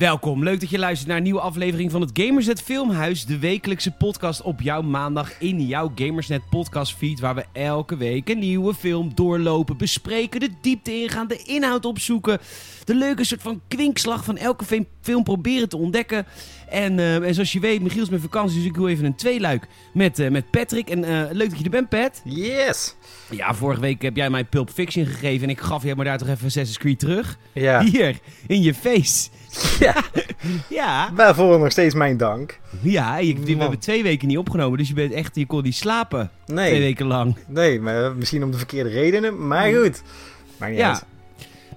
Welkom, leuk dat je luistert naar een nieuwe aflevering van het Gamersnet Filmhuis. De wekelijkse podcast op jouw maandag in jouw Gamersnet podcast feed. Waar we elke week een nieuwe film doorlopen, bespreken, de diepte ingaan, de inhoud opzoeken. De leuke soort van kwinkslag van elke fi- film proberen te ontdekken. En, eh, en zoals je weet, Michiel is met vakantie, dus ik doe even een tweeluik met, eh, met Patrick. En eh, leuk dat je er bent, Pat. Yes! Ja, vorige week heb jij mij Pulp Fiction gegeven en ik gaf je maar daar toch even Assassin's Creed terug. Ja. Hier, in je face. Ja. Ja. Waarvoor nog steeds mijn dank. Ja, je, we hebben twee weken niet opgenomen, dus je bent echt, je kon niet slapen twee weken lang. nee maar misschien om de verkeerde redenen, maar goed. Maakt niet Ja. uit.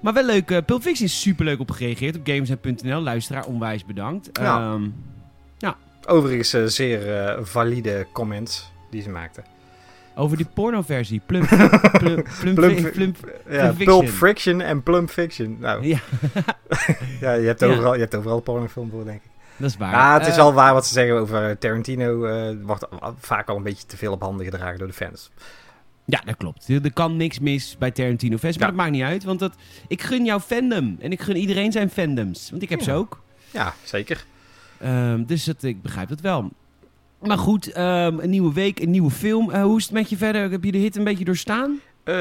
Maar wel leuk, eh Pulp Fiction is superleuk op gereageerd op gamers.nl. Luisteraar, onwijs bedankt. Ja. Ehm, Overigens eh, zeer eh, valide comments die ze maakten. Over die pornoversie, Plump, plump, plump, Plump- plump, plump- Ja. Pulp Friction en Plump Fiction. Nou, Ja, ja, je hebt Ja. overal, je hebt overal pornofilm voor, denk ik. dat is waar. Ja, het is Eh, wel waar wat ze zeggen over eh, Tarantino. eh, wordt al- vaak al een beetje te veel op handen gedragen door de fans. Ja, dat klopt. Er, er kan niks mis bij Tarantino fans, maar Ja. dat maakt niet uit, want dat, ik gun jouw fandom. En ik gun iedereen zijn fandoms, want ik heb Ja. ze ook. Ja, zeker. Ehm, dus dat, ik begrijp dat wel. Maar goed, ehm, een nieuwe week, een nieuwe film. Eh, hoe is het met je verder? Heb je de hit een beetje doorstaan? Eh,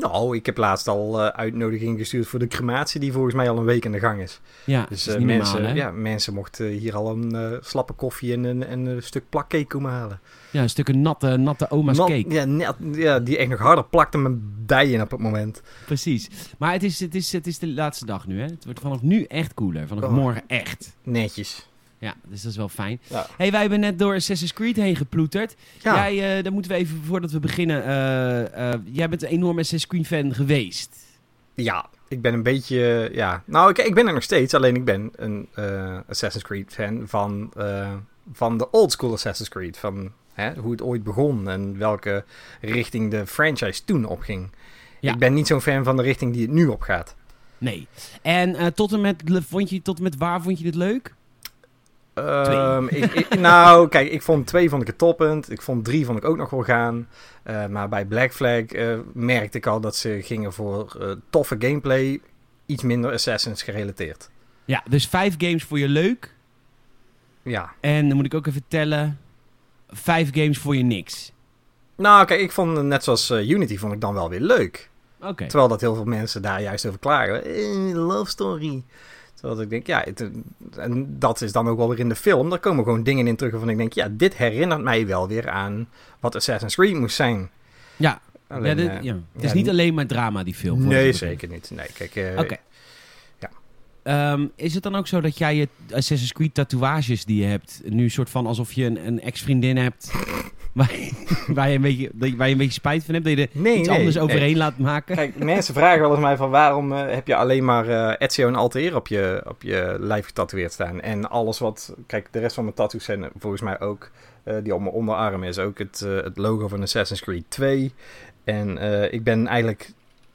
nou, ik heb laatst al eh, uitnodiging gestuurd voor de crematie die volgens mij al een week in de gang is. Ja, Dus is mensen, normaal, ja, mensen mochten hier al een slappe koffie en een, en een stuk plakcake komen halen. Ja, een stukje natte, natte oma's cake. Ja, net, ja, die echt nog harder plakte mijn dijen op het moment. Precies. Maar het is, het, is, het is de laatste dag nu, hè? Het wordt vanaf nu echt cooler. Vanaf Oh. morgen echt. Netjes. Ja, dus dat is wel fijn. Ja. hey, wij hebben net door Assassin's Creed heen geploeterd. Ja, Jij, eh, daar moeten we even, voordat we beginnen... eh, eh, jij bent een enorme Assassin's Creed fan geweest. ja, ik ben een beetje... Ja, nou, ik, ik ben er nog steeds. Alleen ik ben een Assassin's Creed fan van, van de old school Assassin's Creed. Van hè, hoe het ooit begon en welke richting de franchise toen opging. Ja. Ik ben niet zo'n fan van de richting die het nu opgaat. Nee. En tot, en met, vond je, tot en met waar vond je dit leuk? Ehm, ik, ik- nou, kijk, ik vond twee vond ik het toppend. Ik vond drie vond ik ook nog wel gaan. Eh, maar bij Black Flag eh, merkte ik al dat ze gingen voor eh, toffe gameplay. Iets minder Assassins gerelateerd. Ja, dus vijf games voor je leuk. Ja. En dan moet ik ook even tellen. Vijf games voor je niks. Nou, kijk, ik vond net zoals Unity vond ik dan wel weer leuk. Oké. Terwijl dat heel veel mensen daar juist over klagen. Eh, love story. Terwijl ik denk, ja, het, en dat is dan ook wel weer in de film. Daar komen gewoon dingen in terug waarvan ik denk, ja, dit herinnert mij wel weer aan wat Assassin's Creed moest zijn. Ja, Alleen, ja, dit- eh, ja. het is ja, niet alleen maar drama die film. Nee, zeker niet. Nee, kijk, eh, Oké. ja. Ehm, is het dan ook zo dat jij je Assassin's Creed tatoeages die je hebt, nu soort van alsof je een, een ex-vriendin hebt, waar, waar, je een beetje, waar je een beetje spijt van hebt, dat je er Nee, iets nee, anders nee. overheen laat maken? Kijk, mensen vragen wel eens mij van waarom eh, heb je alleen maar eh, Ezio en Altair op je, op je lijf getatoeëerd staan. En alles wat, kijk, de rest van mijn tattoos zijn volgens mij ook, eh, die op mijn onderarm is ook het, het logo van Assassin's Creed 2. En ik ben eigenlijk,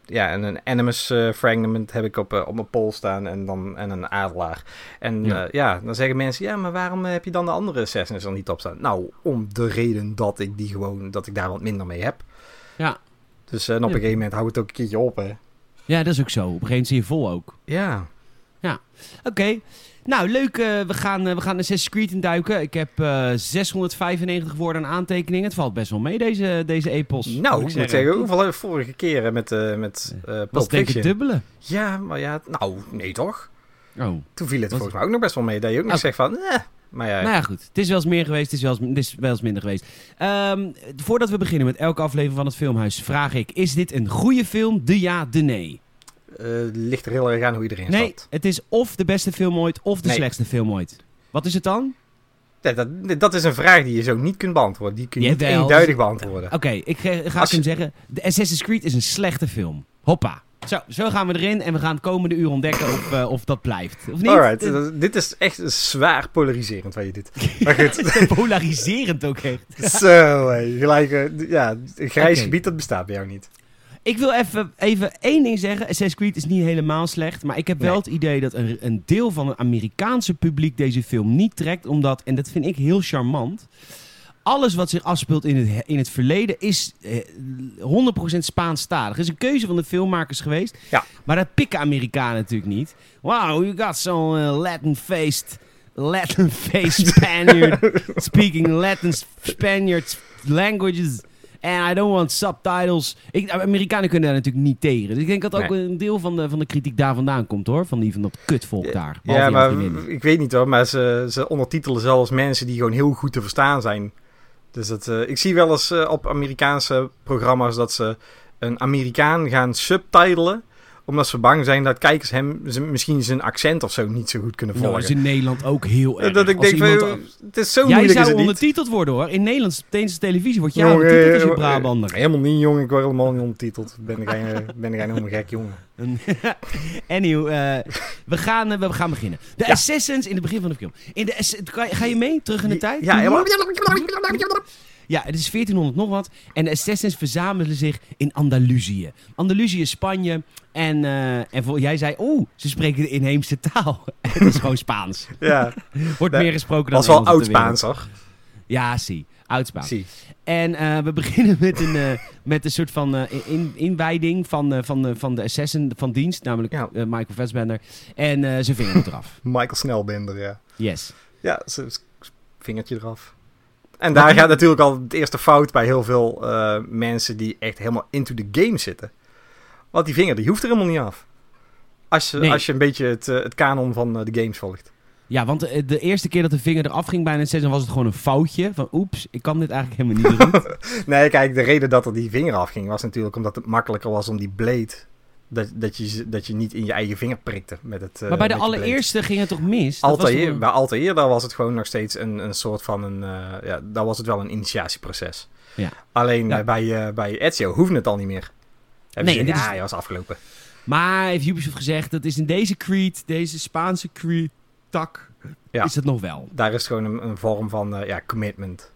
ja, en een Animus eh, fragment heb ik op, eh, op mijn pols staan en dan en een adelaar. En Ja. ja. ja, dan zeggen mensen, ja, maar waarom eh, heb je dan de andere Assassins er niet op staan? Nou, om de reden dat ik die gewoon, dat ik daar wat minder mee heb. Ja. Dus eh, en op Ja. een gegeven moment houdt het ook een keertje op, hè. Ja, dat is ook zo. Op een gegeven moment zie je vol ook. Ja. Oké. Nou, leuk. eh, we, gaan, eh, we gaan Assassin's Creed induiken. Ik heb eh 695 woorden aan aantekeningen. Het valt best wel mee, deze, deze epos. Nou, ik moet zeggen, hoeveel hebben we vorige keren met, eh met eh Dat denk ik dubbele. Ja, maar ja, nou, nee toch? Oh. Toen viel het volgens mij ook nog best wel mee. Dat je ook nog Oh. zegt van, eh. Maar ja, Nou ja, goed. Het is wel eens meer geweest, het is wel eens, het is wel eens minder geweest. Ehm, voordat we beginnen met elke aflevering van het Filmhuis, vraag ik: is dit een goede film? De ja, de nee? Eh, ligt er heel erg aan hoe iedereen Nee, staat. het is of de beste film ooit of de Nee. slechtste film ooit. Wat is het dan? Dat, dat is een vraag die je zo niet kunt beantwoorden. Die kun je niet eenduidig beantwoorden. Oké, ik ga, ga Als hem zeggen. De Assassin's Creed is een slechte film. Hoppa. Zo, zo gaan we erin en we gaan het komende uur ontdekken of, eh, of dat blijft. Of niet? Alright, Eh, dit is echt zwaar polariserend wat je. Maar goed, Polariserend ook echt. zo, gelijk, ja, grijs gebied dat bestaat bij jou niet. Ik wil even, even één ding zeggen. Assassin's Creed is niet helemaal slecht. Maar ik heb wel Nee. het idee dat een, een deel van het Amerikaanse publiek deze film niet trekt. Omdat, en dat vind ik heel charmant. alles wat zich afspeelt in het, in het verleden is eh, 100% Spaanstalig. Het is een keuze van de filmmakers geweest. Ja. Maar dat pikken Amerikanen natuurlijk niet. Wow, you got some uh, Latin-faced... Latin-faced Spaniard speaking Latin Spaniard languages. And I don't want subtitles. Ik, Amerikanen kunnen daar natuurlijk niet tegen. Dus ik denk dat ook Nee. een deel van de, van de kritiek daar vandaan komt hoor. Van, die, van dat kutvolk daar. Ja, maar ik weet niet hoor, maar ze, ze ondertitelen zelfs mensen die gewoon heel goed te verstaan zijn. Dus dat, eh, ik zie wel eens eh, op Amerikaanse programma's dat ze een Amerikaan gaan subtitelen. Omdat ze bang zijn dat kijkers hem misschien zijn accent of zo niet zo goed kunnen Nou, volgen. dat is in Nederland ook heel erg. dat ik Als denk, van, het is zo Jij moeilijk zou ondertiteld worden hoor. In Nederlands, tijdens de televisie word jij ondertiteld als je eh, Brabander. Helemaal niet, jongen. Ik word helemaal niet ondertiteld. Ben ik een, ben ik helemaal gek, jongen. Anyhow, eh, we, gaan, eh, we gaan beginnen. De Ja. Assassins in het begin van de film. In de, ga je mee? Terug in de tijd? Ja, helemaal. Ja, het is 1400 nog wat. En de Assassins verzamelen zich in Andalusië. Andalusië is Spanje. En, eh, en voor, jij zei, oeh, ze spreken de inheemse taal. het is gewoon Spaans. Ja, Wordt Nee, meer gesproken dan was wel Engels op oud de wereld. Spaans, hoor. Ja, zie. Oud Spaans. Zie. En eh, we beginnen met een, eh, met een soort van in, inwijding van, van, de van de assassin van dienst, namelijk Ja. Michael Fassbender. En zijn vinger eraf. Michael Snelbinder, ja. Yes. Ja, z- z- vingertje eraf. En daar gaat natuurlijk al het eerste fout bij heel veel eh, mensen die echt helemaal into the game zitten. Want die vinger, die hoeft er helemaal niet af. Als je, Nee. als je een beetje het, eh, het kanon van eh, de games volgt. Ja, want de, eerste keer dat de vinger eraf ging bij een assassin was het gewoon een foutje. Van oeps, ik kan dit eigenlijk helemaal niet goed. Nee, kijk, de reden dat er die vinger afging was natuurlijk omdat het makkelijker was om die blade... Dat, dat, je, dat je niet in je eigen vinger prikte met het eh, maar bij de je blade. allereerste ging het toch mis? Dat was Altair, toch- bij Altair, daar was het gewoon nog steeds een, een soort van een... eh, ja, daar was het wel een initiatieproces. Ja. Alleen Ja. eh, bij, eh, bij Ezio hoefde het al niet meer. Hebben Nee, en dit gezegd, is- ja, ja, was afgelopen. Maar heeft Ubisoft gezegd, dat is in deze Creed, deze Spaanse Creed-tak, Ja. is het nog wel. Daar is gewoon een, een vorm van eh, ja, commitment.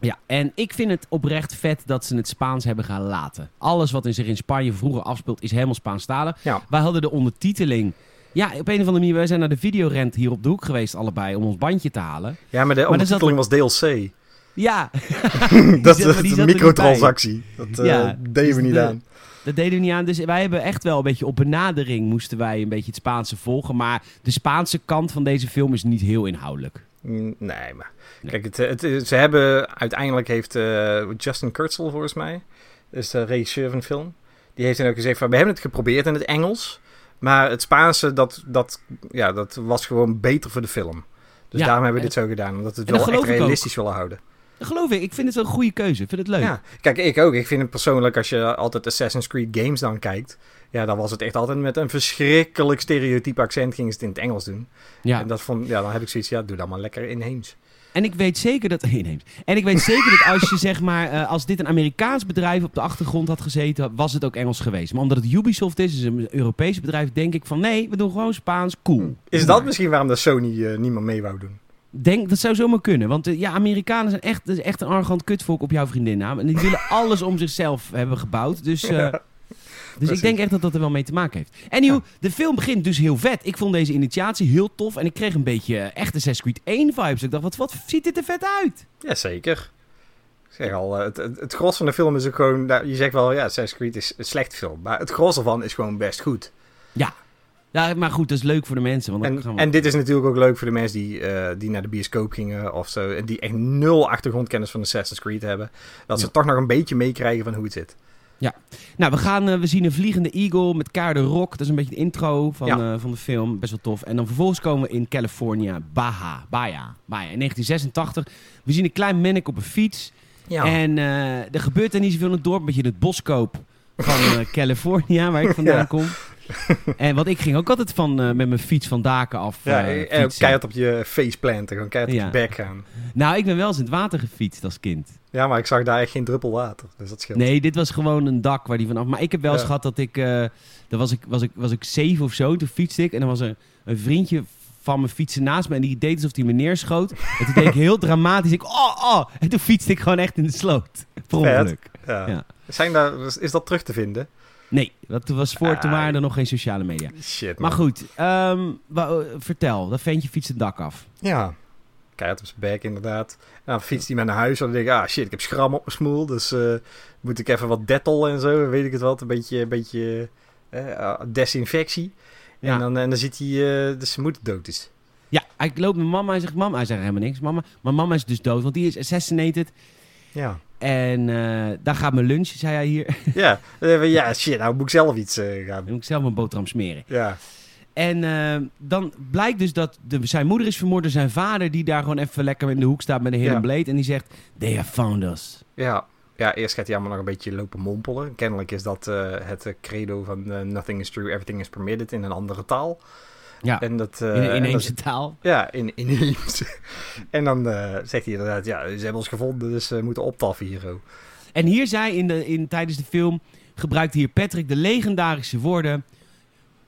Ja, en ik vind het oprecht vet dat ze het Spaans hebben gaan laten. Alles wat in zich in Spanje vroeger afspeelt is helemaal Spaanstalig. Ja. Wij hadden de ondertiteling... Ja, op een of andere manier, wij zijn naar de videorent hier op de hoek geweest allebei om ons bandje te halen. Ja, maar de Maar er ondertiteling was DLC. Ja, dat is een niet microtransactie. Dat eh, deden dus we niet de- aan. dat deden we niet aan. Dus wij hebben echt wel een beetje op benadering moesten wij een beetje het Spaanse volgen. Maar de Spaanse kant van deze film is niet heel inhoudelijk. Nee, maar kijk, het, het, het- ze hebben uiteindelijk heeft eh, Justin Kurtzel volgens mij, is de regisseur van de film, die heeft dan ook gezegd van we hebben het geprobeerd in het Engels, maar het Spaanse dat, dat, ja, dat was gewoon beter voor de film. Dus Ja, daarom hebben we dit zo gedaan, omdat we het wel echt ook. realistisch willen houden. Dat geloof ik. Ik vind het wel een goede keuze. Ik vind het leuk. Ja, kijk, ik ook. Ik vind het persoonlijk, als je altijd Assassin's Creed games dan kijkt, ja, dan was het echt altijd met een verschrikkelijk stereotype accent gingen ze het in het Engels doen. Ja. En dat vond, ja, dan heb ik zoiets, ja, doe dat maar lekker inheems. En ik weet zeker dat. Inheems. En ik weet zeker dat als je zeg maar. eh, als dit een Amerikaans bedrijf op de achtergrond had gezeten. was het ook Engels geweest. Maar omdat het Ubisoft is, is een Europees bedrijf. denk ik van nee, we doen gewoon Spaans. Cool. Is dat maar. misschien waarom de Sony eh, niet meer mee wou doen? Denk, dat zou zomaar kunnen. Want eh, ja, Amerikanen zijn echt, dat is echt een arrogant kutvolk op jouw vriendinnaam. En die willen alles om zichzelf hebben gebouwd. Dus, eh, dus ik denk echt dat dat er wel mee te maken heeft. En Ja. de film begint dus heel vet. Ik vond deze initiatie heel tof. En ik kreeg een beetje eh, echt Assassin's Creed 1 vibes. Ik dacht, wat, wat ziet dit er vet uit? Jazeker. Ik zeg al, het, het, het gros van de film is ook gewoon... nou, Je zegt wel, ja, Assassin's Creed is een slecht film. Maar het gros ervan is gewoon best goed. Ja, maar goed, dat is leuk voor de mensen. Want En, gaan we- en dit is natuurlijk ook leuk voor de mensen die, eh, die naar de bioscoop gingen of zo. En die echt nul achtergrondkennis van Assassin's Creed hebben. Dat ze Ja. toch nog een beetje meekrijgen van hoe het zit. Nou, we, gaan, eh, we zien een vliegende eagle met Kaar de Rock. Dat is een beetje de intro van, Ja. eh, van de film. Best wel tof. En dan vervolgens komen we in California, Baja. Baja. Baja. In 1986. We zien een klein mennik op een fiets. Ja. En er gebeurt er niet zoveel in het dorp. Een beetje het boskoop van California, waar ik vandaan Ja. kom. en want ik ging ook altijd van, eh, met mijn fiets van daken af ja, eh, en fietsen. keihard op je face planten. Gewoon keihard Ja. op je bek gaan. Nou, ik ben wel eens in het water gefietst als kind. Ja, maar ik zag daar echt geen druppel water. Dus dat scheelt. Nee, dit was gewoon een dak waar die vanaf. Maar ik heb wel eens Ja. gehad dat ik. eh dan was ik, was, ik, was ik zeven of zo. Toen fietste ik. En dan was er een vriendje van mijn fietsen naast me. En die deed alsof hij me neerschoot. En toen deed ik heel dramatisch. Ik, oh, oh. En toen fietste ik gewoon echt in de sloot. Per ongeluk. Ja. Ja. Zijn daar, is dat terug te vinden? Nee, dat was voor. Toen Ah. waren er nog geen sociale media. Shit, Maar goed, ehm, eh, vertel. Dat ventje fietst het dak af. Ja. keihard op zijn bek inderdaad. En dan fietst hij met naar huis. En dan denk ik, ah shit, ik heb schram op mijn smoel. Dus eh, moet ik even wat Dettol en zo, weet ik het wat. Een beetje, een beetje eh, desinfectie. Ja. En, dan, en dan ziet hij uh, dat zijn moeder dood is. Ja, hij loopt met mama. Hij zegt, mama, hij zegt helemaal niks. Mama, maar mama is dus dood, want die is assassinated. Ja. En uh, daar gaat mijn lunch, zei hij hier. Ja, ja shit, nou moet ik zelf iets uh, gaan. Dan moet ik zelf mijn boterham smeren. Ja. En uh, dan blijkt dus dat de, zijn moeder is vermoord door zijn vader... die daar gewoon even lekker in de hoek staat met een hidden ja. blade. En die zegt, they have found us. Ja, ja eerst gaat hij allemaal nog een beetje lopen mompelen. Kennelijk is dat het credo van nothing is true, everything is permitted in een andere taal. Ja, en dat, in een inheemse taal. Ja, in inheemse. en dan zegt hij inderdaad, ja, ze hebben ons gevonden, dus we moeten optaffen hier. En hier zei in de, in, tijdens de film, gebruikte hier Patrick de legendarische woorden...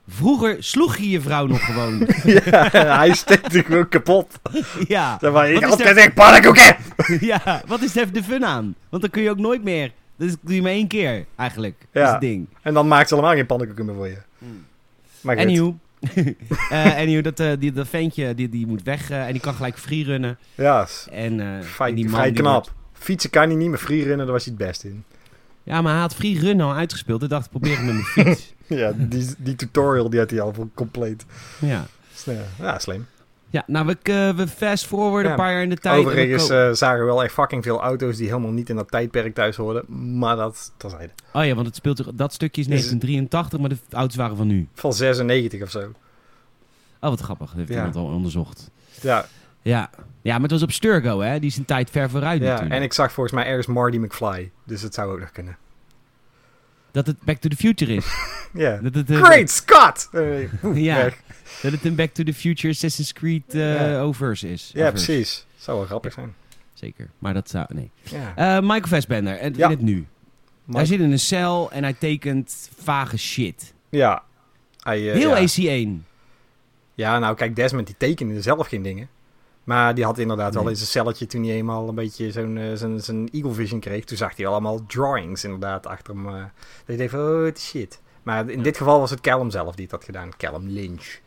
Vroeger sloeg je je vrouw nog gewoon. ja, hij steekt gewoon kapot. Ja. Zeg maar, ik gezegd, pannenkoeken! ja, wat is er de fun aan? Want dan kun je ook nooit meer. Dat doe je maar één keer, eigenlijk. Ja. Dat is het ding. En dan maakt ze allemaal geen pannenkoeken meer voor je. Mm. Maar Anywho. uh, anywho, dat, uh, die, dat ventje die, die moet weg uh, en die kan gelijk freerunnen. Ja, en, vrij, die man, vrij knap. Wordt... Fietsen kan hij niet, maar freerunnen, daar was hij het best in. Ja, maar hij had freerunnen al uitgespeeld. Ik dacht, probeer hem met mijn fiets. ja, die, die tutorial die had hij al compleet. Ja. Ja, slim. Ja, nou, we, uh, we fast forward ja. een paar jaar in de tijd. Overigens uh, zagen we wel echt fucking veel auto's die helemaal niet in dat tijdperk thuis hoorden. Maar dat terzijde. Oh ja, want het speelt, dat stukje is 1983, maar de auto's waren van nu. Van 96 of zo. Oh, wat grappig. Dat heeft Ja. iemand al onderzocht. Ja, Ja. ja, maar het was op Sturgo, hè? Die is een tijd ver vooruit ja. natuurlijk. en ik zag volgens mij ergens Marty McFly. Dus het zou ook nog kunnen. Dat het Back to the Future is. Ja. dat het, eh, Great Scott! Eh, Ja. Dat het een Back to the Future Assassin's Creed Ja. Overse is. Ja, precies. Zou wel grappig zijn. Zeker. Maar dat zou... Nee. Ja. Eh, Michael Fassbender. En Ja. in het nu. Hij zit in een cel en hij tekent vage shit. ja. Hij, eh, Heel ja. AC1. Ja, nou kijk, Desmond die tekende zelf geen dingen. Maar die had inderdaad wel Nee. in zijn celletje toen hij eenmaal een beetje zo'n zijn Eagle Vision kreeg. Toen zag hij allemaal drawings inderdaad achter hem. dat hij dacht van, oh, het shit. Maar in dit geval was het Callum zelf die het had gedaan. Callum Lynch.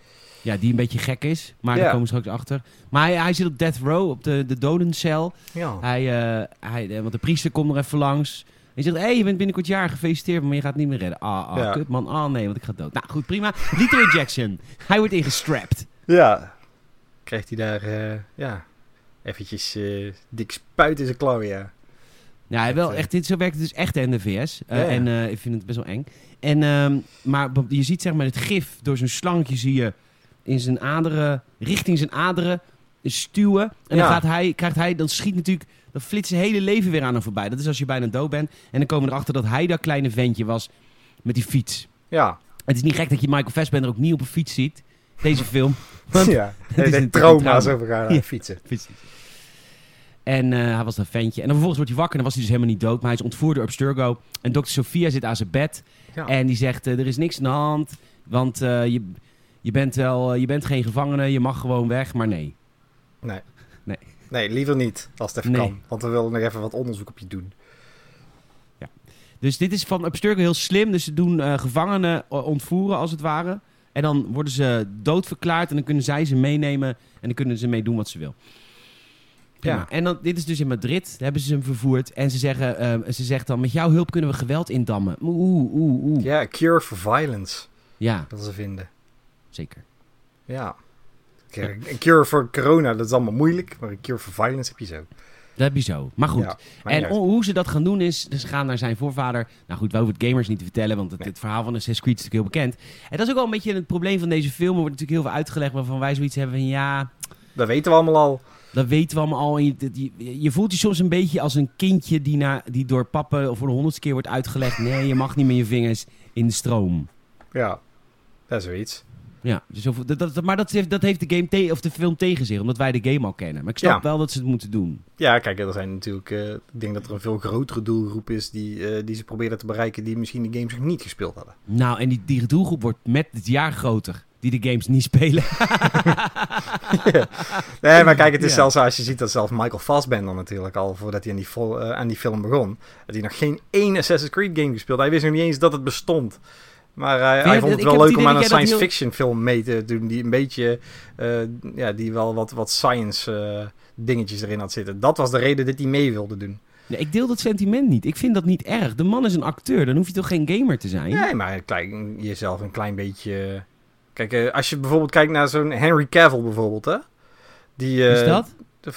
Ja, die een beetje gek is. Maar Ja. daar komen we straks achter. Maar hij, hij zit op death row, op de, de dodencel. Ja. Hij, eh, hij, eh, want de priester komt er even langs. Hij zegt, hé, hey, je bent binnenkort jaar, gefeliciteerd, maar je gaat het niet meer redden. Ah, ah Ja. kut man, ah nee, want ik ga dood. Nou goed, prima. Lethal Jackson. Hij wordt ingestrapt. Ja. Krijgt hij daar, eh, ja, eventjes eh, dik spuit in zijn klauw, ja. Ja, hij wel echt, dit, zo werkt het dus echt in de VS. Eh, Ja, ja. En eh, ik vind het best wel eng. En, ehm, maar je ziet zeg maar het gif door zo'n slangetje zie je in zijn aderen, richting zijn aderen stuwen. En dan gaat hij, krijgt hij, dan schiet natuurlijk, dan flitst zijn hele leven weer aan hem voorbij. Dat is als je bijna dood bent. En dan komen we erachter dat hij dat kleine ventje was met die fiets. Ja. Het is niet gek dat je Michael Fassbender ook niet op een fiets ziet. Deze film. Want ja. is natuurlijk heeft een trauma's trauma. over gaan Ja. fietsen. Precies. En eh, hij was dat ventje. En dan vervolgens wordt hij wakker. En dan was hij dus helemaal niet dood. Maar hij is ontvoerd door Abstergo. En dokter Sophia zit aan zijn bed. Ja. En die zegt, eh, er is niks aan de hand. Want eh, je, je, bent wel, eh, je bent geen gevangene. Je mag gewoon weg. Maar nee. Nee. Nee. Nee, liever niet, als het even Nee. kan. Want we willen nog even wat onderzoek op je doen. Dus dit is van Abstergo heel slim. Dus ze doen eh, gevangenen eh, ontvoeren als het ware. En dan worden ze doodverklaard. En dan kunnen zij ze meenemen. En dan kunnen ze mee doen wat ze wil. Prima. Ja. En dan, dit is dus in Madrid. Daar hebben ze hem vervoerd. En ze, zeggen, ze zegt dan, met jouw hulp kunnen we geweld indammen. Oeh, oeh, oeh. Ja, Ja, cure for violence, dat ze vinden. Zeker. Ja. Een cure voor corona, dat is allemaal moeilijk. Maar een cure for violence heb je zo. Dat heb je zo. Maar goed. Ja, maar en hoe ze dat gaan doen is, dus ze gaan naar zijn voorvader. Nou goed, we hoeven het gamers niet te vertellen, want het, Nee. het verhaal van Assassin's Creed is natuurlijk heel bekend. En dat is ook wel een beetje het probleem van deze film. Er wordt natuurlijk heel veel uitgelegd waarvan wij zoiets hebben van ja, Dat weten we allemaal al. dat weten we allemaal al. En je, dat- je, je voelt je soms een beetje als een kindje die, na, die door papa voor de honderdste keer wordt uitgelegd. Nee, je mag niet met je vingers in de stroom. Ja, dat is zoiets. Ja, dus zo- dat, dat, maar dat heeft, dat heeft de, game te- of de film tegen zich, omdat wij de game al kennen. Maar ik snap Ja. wel dat ze het moeten doen. Ja, kijk, er zijn natuurlijk... eh, ik denk dat er een veel grotere doelgroep is die, eh, die ze proberen te bereiken... die misschien de games nog niet gespeeld hadden. Nou, en die, die doelgroep wordt met het jaar groter. Die de games niet spelen. Nee, maar kijk, het is Ja. zelfs als je ziet dat zelfs Michael Fassbender natuurlijk al... voordat hij aan die, vol- aan die film begon... dat hij nog geen één Assassin's Creed game gespeeld. Hij wist nog niet eens dat het bestond. Maar je hij vond het wel leuk om aan een science heel- fiction film mee te doen... die een beetje... eh, ja, die wel wat, wat science... eh, dingetjes erin had zitten. Dat was de reden dat hij mee wilde doen. Nee, ik deel dat sentiment niet. Ik vind dat niet erg. De man is een acteur. Dan hoef je toch geen gamer te zijn? Nee, maar klein, jezelf een klein beetje... Kijk, eh, als je bijvoorbeeld kijkt naar zo'n Henry Cavill bijvoorbeeld, hè? Die, Wie is eh, dat?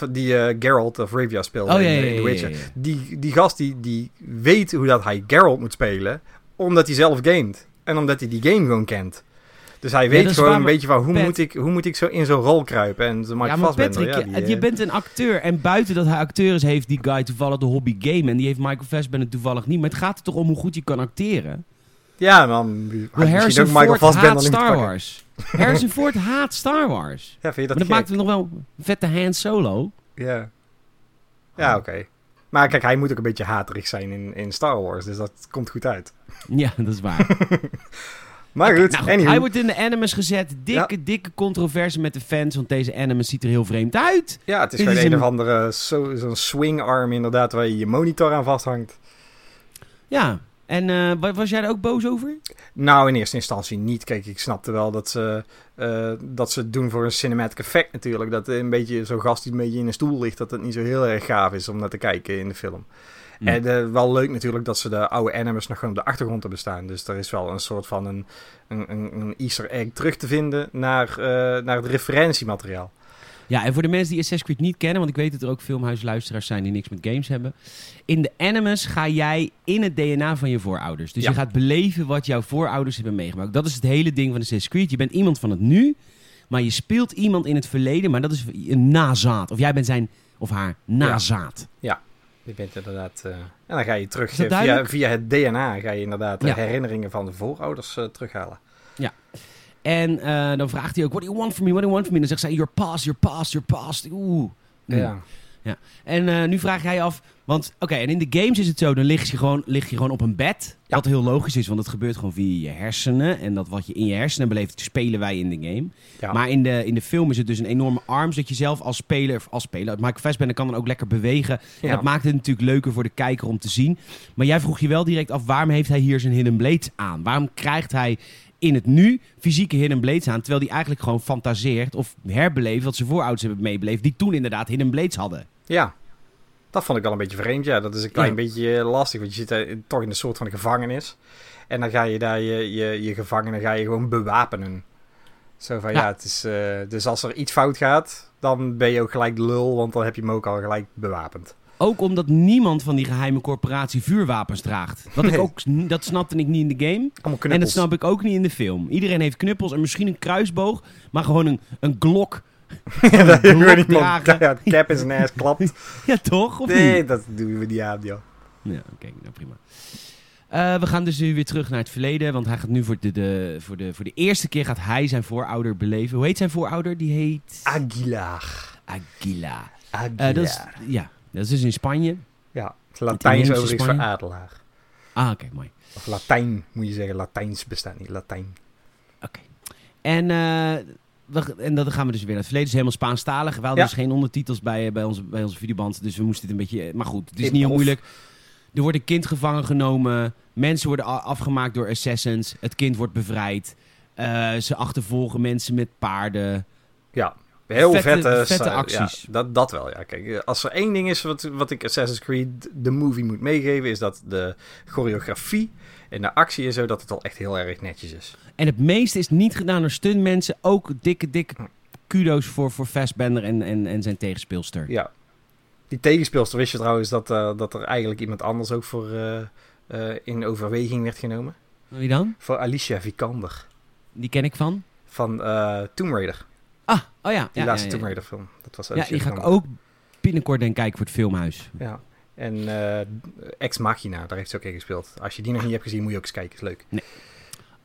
Die eh, Geralt of Ravia speelde Oh ja, in, ja, in The Witcher. Die, die gast die, die weet hoe dat hij Geralt moet spelen, omdat hij zelf gamet. En omdat hij die game gewoon kent. Dus hij weet is gewoon waar, een beetje van hoe Pat- moet, ik, hoe moet ik zo in zo'n rol kruipen. En zo ja, maar Patrick, ja, je, die, je eh, bent een acteur. En buiten dat hij acteur is, heeft die guy toevallig de hobby game. En die heeft Michael Fassbender toevallig niet. Maar het gaat er toch om hoe goed je kan acteren? Ja, man. Harrison ook Michael Ford haat Star. Wars. Harrison Ford haat Star Wars. Ja, vind je dat maar dat maakt hem nog wel een vette Han Solo. Ja, ja oké. Maar kijk, hij moet ook een beetje haterig zijn in, in Star Wars. Dus dat komt goed uit. Ja, dat is waar. Maar goed, Nou goed, hij wordt in de Animus gezet. Dikke, dikke controverse met de fans. Want deze Animus ziet er heel vreemd uit. Ja, het is gewoon is een een- of andere zo- zo'n swingarm inderdaad, waar je je monitor aan vasthangt. Ja. En eh, wa- was jij er ook boos over? Nou, in eerste instantie niet. Kijk, ik snapte wel dat ze, eh, dat ze het doen voor een cinematic effect natuurlijk. Dat een beetje zo'n gast die een beetje in een stoel ligt, dat het niet zo heel erg gaaf is om naar te kijken in de film. Ja. En eh, wel leuk natuurlijk dat ze de oude animus nog gewoon op de achtergrond hebben staan. Dus er is wel een soort van een, een, een, een easter egg terug te vinden naar, eh, naar het referentiemateriaal. Ja, en voor de mensen die Assassin's Creed niet kennen, want ik weet dat er ook filmhuisluisteraars zijn die niks met games hebben. In de Animus ga jij in het DNA van je voorouders. Dus Ja. je gaat beleven wat jouw voorouders hebben meegemaakt. Dat is het hele ding van Assassin's Creed. Je bent iemand van het nu, maar je speelt iemand in het verleden, maar dat is een nazaat. Of jij bent zijn of haar nazaat. Je bent inderdaad... eh, en dan ga je terug eh, via, via het DNA ga je inderdaad de Ja. herinneringen van de voorouders eh, terughalen. En eh, dan vraagt hij ook, what do you want from me, what do you want from me? Dan zegt zij, your past, your past, your past. Oeh. Ja. En eh, nu vraag jij af, want oké, en in de games is het zo, dan lig je gewoon, lig je gewoon op een bed. Ja. Wat heel logisch is, want het gebeurt gewoon via je hersenen. En dat wat je in je hersenen beleeft, spelen wij in de game. Ja. Maar in de, in de film is het dus een enorme arm, zodat je zelf als speler, of als speler, Michael Fassbender kan dan ook lekker bewegen. En Ja. dat maakt het natuurlijk leuker voor de kijker om te zien. Maar jij vroeg je wel direct af, waarom heeft hij hier zijn Hidden Blades aan? Waarom krijgt hij in het nu fysieke Hidden Blades aan, terwijl hij eigenlijk gewoon fantaseert of herbeleeft wat zijn voorouders hebben meebeleefd, die toen inderdaad Hidden Blades hadden. Ja, dat vond ik wel een beetje vreemd. Ja, dat is een klein Ja. beetje eh, lastig, want je zit toch in een soort van gevangenis. En dan ga je daar je, je, je gevangenen ga je gewoon bewapenen. Zo van, ja, Ja. het is... eh, dus als er iets fout gaat, dan ben je ook gelijk de lul, want dan heb je hem ook al gelijk bewapend. Ook omdat niemand van die geheime corporatie vuurwapens draagt. Wat ik ook, dat snapte ik niet in de game. En dat snap ik ook niet in de film. Iedereen heeft knuppels en misschien een kruisboog, maar gewoon een, een glok. ja, dat een je gewoon blok iemand dragen. ja, cap in zijn ass klapt. Ja, toch? Of Nee, niet? dat doen we niet aan, joh. Ja, oké, nou prima. Eh, we gaan dus nu weer terug naar het verleden, want hij gaat nu voor de, de, voor, de, voor de eerste keer gaat hij zijn voorouder beleven. Hoe heet zijn voorouder? Die heet Aguilar. Aguila. Aguilar. Eh, dat is, ja, dat is dus in Spanje. Ja, Latijns Italiaanse overigens voor adelaar. Ah, oké, mooi. Of Latijn, moet je zeggen. Latijns bestaat niet, Latijn. En, eh, we, en dan gaan we dus weer naar het verleden. Het is helemaal Spaanstalig. We hadden Ja. dus geen ondertitels bij, bij, onze, bij onze videoband. Dus we moesten het een beetje... Maar goed, het is niet heel moeilijk. Er wordt een kind gevangen genomen. Mensen worden afgemaakt door assassins. Het kind wordt bevrijd. Eh, ze achtervolgen mensen met paarden. Ja, heel Vette- vette, acties. Ja, dat, dat wel, ja. Kijk, als er één ding is wat, wat ik Assassin's Creed de movie moet meegeven... is dat de choreografie en de actie en zo... dat het al echt heel erg netjes is. En het meeste is niet gedaan door stuntmensen. Ook dikke, dikke kudo's voor, voor Fassbender en, en, en zijn tegenspeelster. Ja. Die tegenspeelster, wist je trouwens dat, eh, dat er eigenlijk iemand anders ook voor eh, eh, in overweging werd genomen? Wie dan? Voor Alicia Vikander Die ken ik van. van Tomb Raider. Oh ja. Die ja, laatste ja, Tomb ja. Raider film. Dat was Ja, die ga ik ook binnenkort denk ik kijken voor het filmhuis. Ja. En eh, Ex Machina, daar heeft ze ook in gespeeld. Als je die nog niet hebt gezien, moet je ook eens kijken. Is leuk.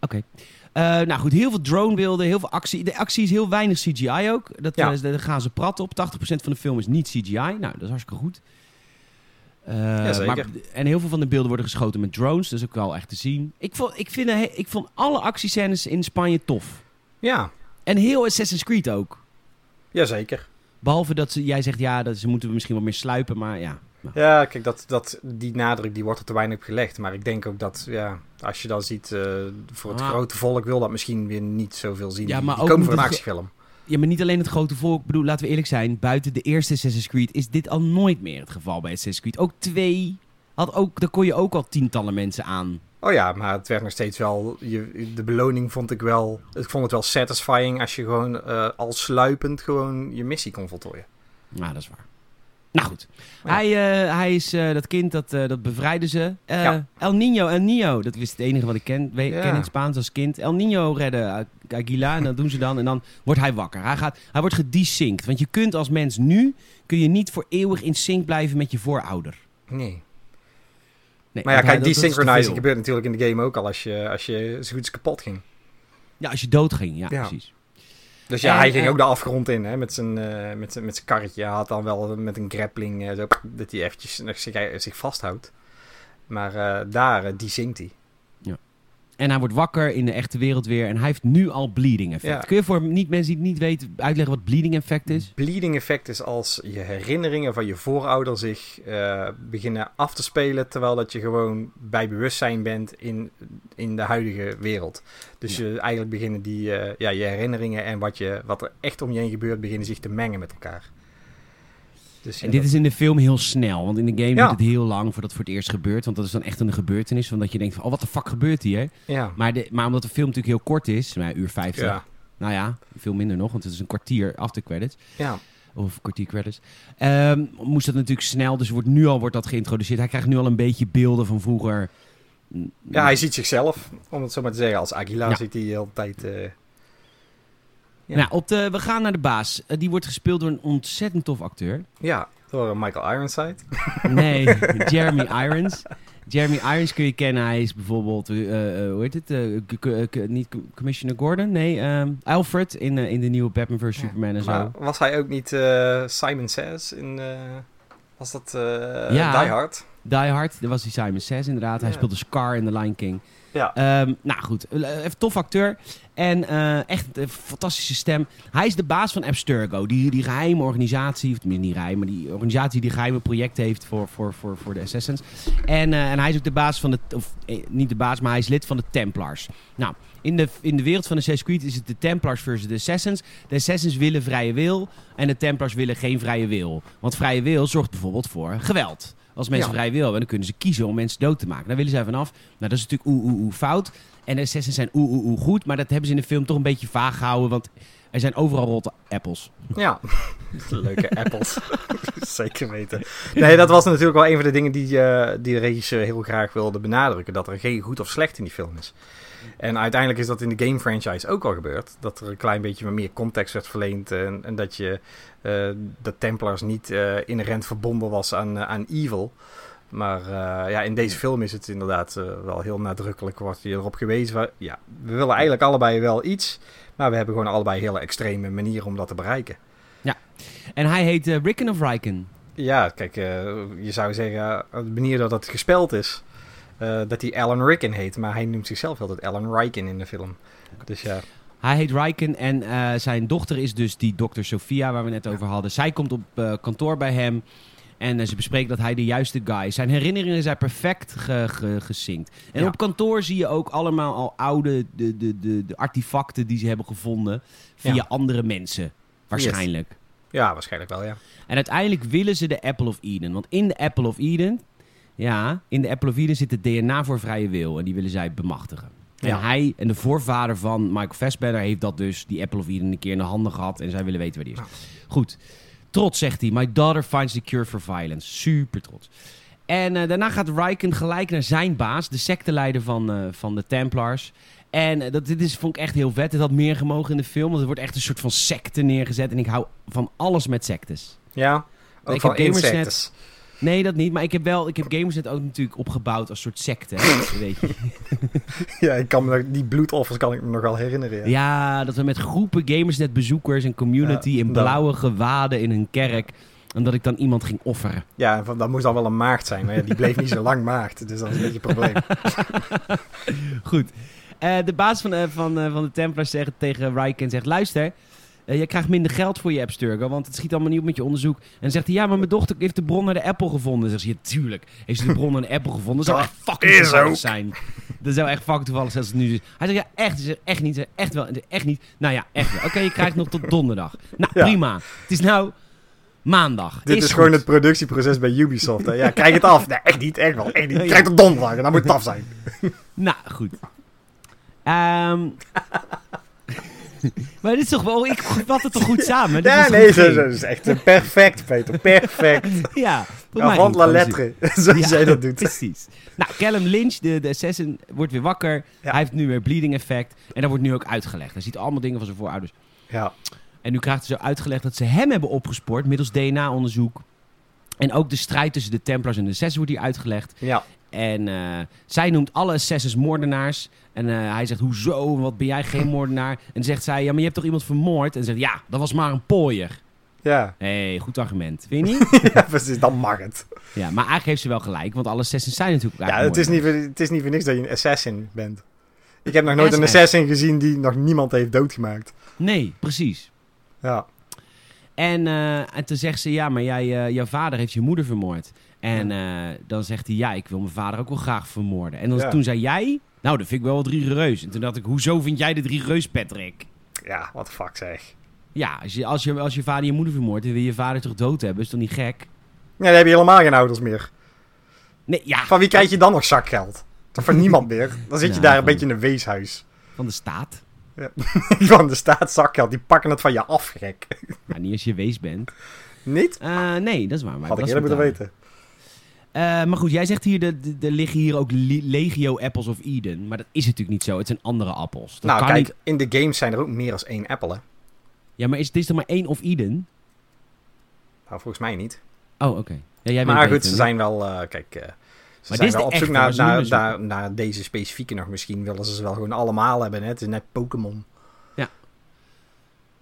Oké. Eh, nou goed, heel veel dronebeelden, heel veel actie. De actie is heel weinig CGI ook. Dat, Ja. eh, daar gaan ze prat op. 80% van de film is niet CGI. Nou, dat is hartstikke goed. Jazeker. maar, en heel veel van de beelden worden geschoten met drones. Dat is ook wel echt te zien. Ik vond, ik vind, ik vond alle actiescènes in Spanje tof. Ja, En heel Assassin's Creed ook. Jazeker. Behalve dat ze, jij zegt, ja, dat ze moeten we misschien wat meer sluipen. Maar ja, nou. Ja, kijk, dat, dat, die nadruk die wordt er te weinig op gelegd. Maar ik denk ook dat, ja, als je dan ziet, eh, voor het Ah. grote volk wil dat misschien weer niet zoveel zien. Ja, maar die ook komen voor een actiefilm. Ja, maar niet alleen het grote volk. Ik bedoel, laten we eerlijk zijn. Buiten de eerste Assassin's Creed is dit al nooit meer het geval bij Assassin's Creed. Ook twee, had ook, daar kon je ook al tientallen mensen aan. Oh ja, maar het werd nog steeds wel. Je, de beloning vond ik wel. Ik vond het wel satisfying als je gewoon uh, al sluipend gewoon je missie kon voltooien. Nou, dat is waar. Nou goed. Hij, uh, hij is uh, dat kind, dat, uh, dat bevrijden ze. Ja. El Nino, El Nino. Dat is het enige wat ik ken, weet, ja. ken in Spaans als kind. El Nino redden Aguila en dat doen ze dan. En dan wordt hij wakker. Hij, gaat, hij wordt gedesynced. Want je kunt als mens nu, kun je niet voor eeuwig in sync blijven met je voorouder. Nee. Nee maar ja, kijk, desynchronizing gebeurt natuurlijk in de game ook al als je, als je zo goed kapot ging. Ja, als je dood ging, ja, precies. Dus ja, hij ging ook de afgrond in hè, met, zijn, uh, met, zijn, met zijn karretje. Hij had dan wel met een grappling uh, zo, dat hij eventjes zich, zich vasthoudt. Maar uh, daar, die zingt hij. En hij wordt wakker in de echte wereld weer. En hij heeft nu al bleeding effect. Ja. Kun je voor niet, mensen die het niet weten uitleggen wat bleeding effect is? Bleeding effect is als je herinneringen van je voorouder zich uh, beginnen af te spelen. Terwijl dat je gewoon bij bewustzijn bent in, in de huidige wereld. Dus ja. je, eigenlijk beginnen die, uh, ja, je herinneringen en wat, je, wat er echt om je heen gebeurt, beginnen zich te mengen met elkaar. Dus en dit is in de film heel snel, want in de game duurt het heel lang voordat het voor het eerst gebeurt. Want dat is dan echt een gebeurtenis, van dat je denkt van, oh, wat de fuck gebeurt hier? Ja. Maar, de, maar omdat de film natuurlijk heel kort is, maar uur 50, ja. nou ja, veel minder nog, want het is een kwartier after credits. Ja. Of kwartier credits. Um, moest dat natuurlijk snel, dus wordt, nu al wordt dat geïntroduceerd. Hij krijgt nu al een beetje beelden van vroeger. Ja, hij ziet zichzelf, om het zo maar te zeggen. Als Aguila ja. ziet hij de hele tijd... Uh, ja. Nou, op de, we gaan naar de baas. Uh, die wordt gespeeld door een ontzettend tof acteur. Ja, door Michael Ironside. Nee, Jeremy Irons. Jeremy Irons kun je kennen. Hij is bijvoorbeeld, uh, uh, hoe heet het? niet Commissioner Gordon? Nee, um, Alfred in, in de nieuwe Batman vs. Superman en zo. Was hij ook niet Simon Says in... was dat ja, Die Hard? Die Hard, dat was die Simon Says inderdaad. Hij speelde Scar in The Lion King. Ja. Um, nou goed, even tof acteur. En uh, echt een fantastische stem. Hij is de baas van Abstergo. Die, die geheime organisatie, of tenminste niet geheim, maar die organisatie die geheime projecten heeft voor, voor, voor, voor de Assassins. En, uh, en hij is ook de baas van de, of eh, niet de baas, maar hij is lid van de Templars. Nou, in de, in de wereld van Assassin's Creed is het de Templars versus de Assassins. De Assassins willen vrije wil en de Templars willen geen vrije wil. Want vrije wil zorgt bijvoorbeeld voor geweld. Als mensen ja. vrij wil hebben, dan kunnen ze kiezen om mensen dood te maken. Daar willen zij vanaf. Nou, dat is natuurlijk oeh, oeh, oeh fout. En de assassins zijn oeh, oeh, oeh goed. Maar dat hebben ze in de film toch een beetje vaag gehouden. Want er zijn overal rotte appels. Ja, leuke appels. Zeker weten. Nee, dat was natuurlijk wel een van de dingen die, uh, die de regisseur heel graag wilde benadrukken. Dat er geen goed of slecht in die film is. En uiteindelijk is dat in de game franchise ook al gebeurd. Dat er een klein beetje meer context werd verleend. En, en dat je uh, de Templars niet uh, inherent verbonden was aan, uh, aan evil. Maar ja, in deze film is het inderdaad wel heel nadrukkelijk. Wordt je erop gewezen. Ja, we willen eigenlijk allebei wel iets. Maar we hebben gewoon allebei hele extreme manieren om dat te bereiken. Ja, en hij heet Ricken of Riken. Ja, kijk, je zou zeggen, de manier dat het gespeld is. Uh, dat hij Alan Rickon heet, maar hij noemt zichzelf altijd Alan Riken in de film. Dus ja. Hij heet Riken en uh, zijn dochter is dus die dokter Sophia waar we net over hadden. Zij komt op uh, kantoor bij hem en ze bespreken dat hij de juiste guy is. Zijn herinneringen zijn perfect ge, ge, gesinkt. En ja. op kantoor zie je ook allemaal al oude de, de, de, de artefacten die ze hebben gevonden via ja. andere mensen. Waarschijnlijk. Yes. Ja, waarschijnlijk wel, ja. En uiteindelijk willen ze de Apple of Eden. Want in de Apple of Eden, ja, in de Apple of Eden zit het DNA voor vrije wil. En die willen zij bemachtigen. En ja. hij en de voorvader van Michael Fassbender heeft dat dus, die Apple of Eden, een keer in de handen gehad. En zij willen weten waar die is. Goed. Trots zegt hij. My daughter finds the cure for violence. Super trots. En uh, daarna gaat Riken gelijk naar zijn baas, de secteleider van, uh, van de Templars. En uh, dat, dit is, vond ik echt heel vet. Het had meer gemogen in de film. Want er wordt echt een soort van secte neergezet. En ik hou van alles met sectes. Ja, ook ik van insectes. Nee, dat niet. Maar ik heb wel, ik heb Gamersnet ook natuurlijk opgebouwd als soort secte. weet je. ja, ik kan me, die bloedoffers kan ik me nog wel herinneren. Ja, ja dat we met groepen Gamersnet bezoekers en community ja, in blauwe dan. gewaden in een kerk. En dat ik dan iemand ging offeren. Ja, dat moest dan wel een maagd zijn. Maar ja, die bleef niet zo lang maagd. Dus dat is een beetje een probleem. Goed. Uh, de baas van, uh, van, uh, van de Templars zegt tegen Riken zegt... Luister, uh, je krijgt minder geld voor je Abstergo, want het schiet allemaal niet op met je onderzoek. En dan zegt hij, ja, maar mijn dochter heeft de bron naar de Apple gevonden. Dan zegt hij, ja, tuurlijk heeft ze de bron naar de Apple gevonden. Dat zou echt fucking zo zijn. Dat zou echt fucking toevallig zijn als het nu is. Hij zegt, ja, echt. Zegt, echt niet. Echt wel. Echt niet. Nou ja, echt wel. Oké, je krijgt nog tot donderdag. Nou, Ja. prima. Het is nou maandag. Dit is, gewoon het productieproces bij Ubisoft. Hè. Ja, krijg het af. Nee, echt niet, echt wel. Echt niet. Ja. Krijg het op donderdag en dan moet het af zijn. Nou, goed. Ehm maar dit is toch wel... Ik vat het toch goed samen? Dit Ja, nee, dat is echt perfect, Peter. Perfect. Ja, niet, la lettre. Zoals Ja, jij dat doet. Precies. Nou, Callum Lynch, de, de assassin, wordt weer wakker. Ja. Hij heeft nu weer bleeding effect. En dat wordt nu ook uitgelegd. Hij ziet allemaal dingen van zijn voorouders. Ja. En nu krijgt hij zo uitgelegd dat ze hem hebben opgespoord middels DNA-onderzoek. En ook de strijd tussen de Templars en de Assassins wordt hier uitgelegd. Ja. En eh, zij noemt alle Assassins moordenaars. En eh, hij zegt, hoezo? Wat ben jij geen moordenaar? En dan zegt zij, ja, maar je hebt toch iemand vermoord? En zegt, ja, dat was maar een pooier. Ja. Hé, hey, goed argument. Vind je niet? ja, precies. Dan mag het. ja, maar eigenlijk heeft ze wel gelijk. Want alle Assassins zijn natuurlijk ook Ja, het is, niet het is niet voor niks dat je een assassin bent. Ik heb nog nooit een SS. assassin gezien die nog niemand heeft doodgemaakt. Nee, precies. Ja. En, eh, en toen zegt ze, ja, maar jij, jouw vader heeft je moeder vermoord. En eh, dan zegt hij, ja, ik wil mijn vader ook wel graag vermoorden. En dan, Ja. toen zei jij, nou, dat vind ik wel wat reus. En toen dacht ik, hoezo vind jij de reus, Patrick? Ja, wat de fuck zeg. Ja, als je, als, je, als je vader je moeder vermoordt, dan wil je je vader toch dood hebben? Is toch niet gek? Ja, dan heb je helemaal geen ouders meer. Nee, ja, Van wie krijg je dan nog zakgeld? Van niemand meer? Dan zit je Nou, daar een beetje in een weeshuis. van de staat. van de staat zakgeld, die pakken het van je af, gek. Nou, niet als je wees bent. Niet? Eh, nee, dat is waar. Maar Had ik eerder moeten weten. Eh, maar goed, jij zegt hier, er- er liggen hier ook legio apples of Eden. Maar dat is natuurlijk niet zo. Het zijn andere appels. Dat nou, kan kijk, niet. in de games zijn er ook meer dan één apple, hè? Ja, maar is, het is er maar één of Eden? Nou, volgens mij niet. Oh, oké. Ja, jij maar goed, ze zijn wel, eh, kijk, eh, ze zijn wel de op zoek naar, naar, naar deze specifieke nog. Misschien willen ze ze wel gewoon allemaal hebben, hè? Het is net Pokémon.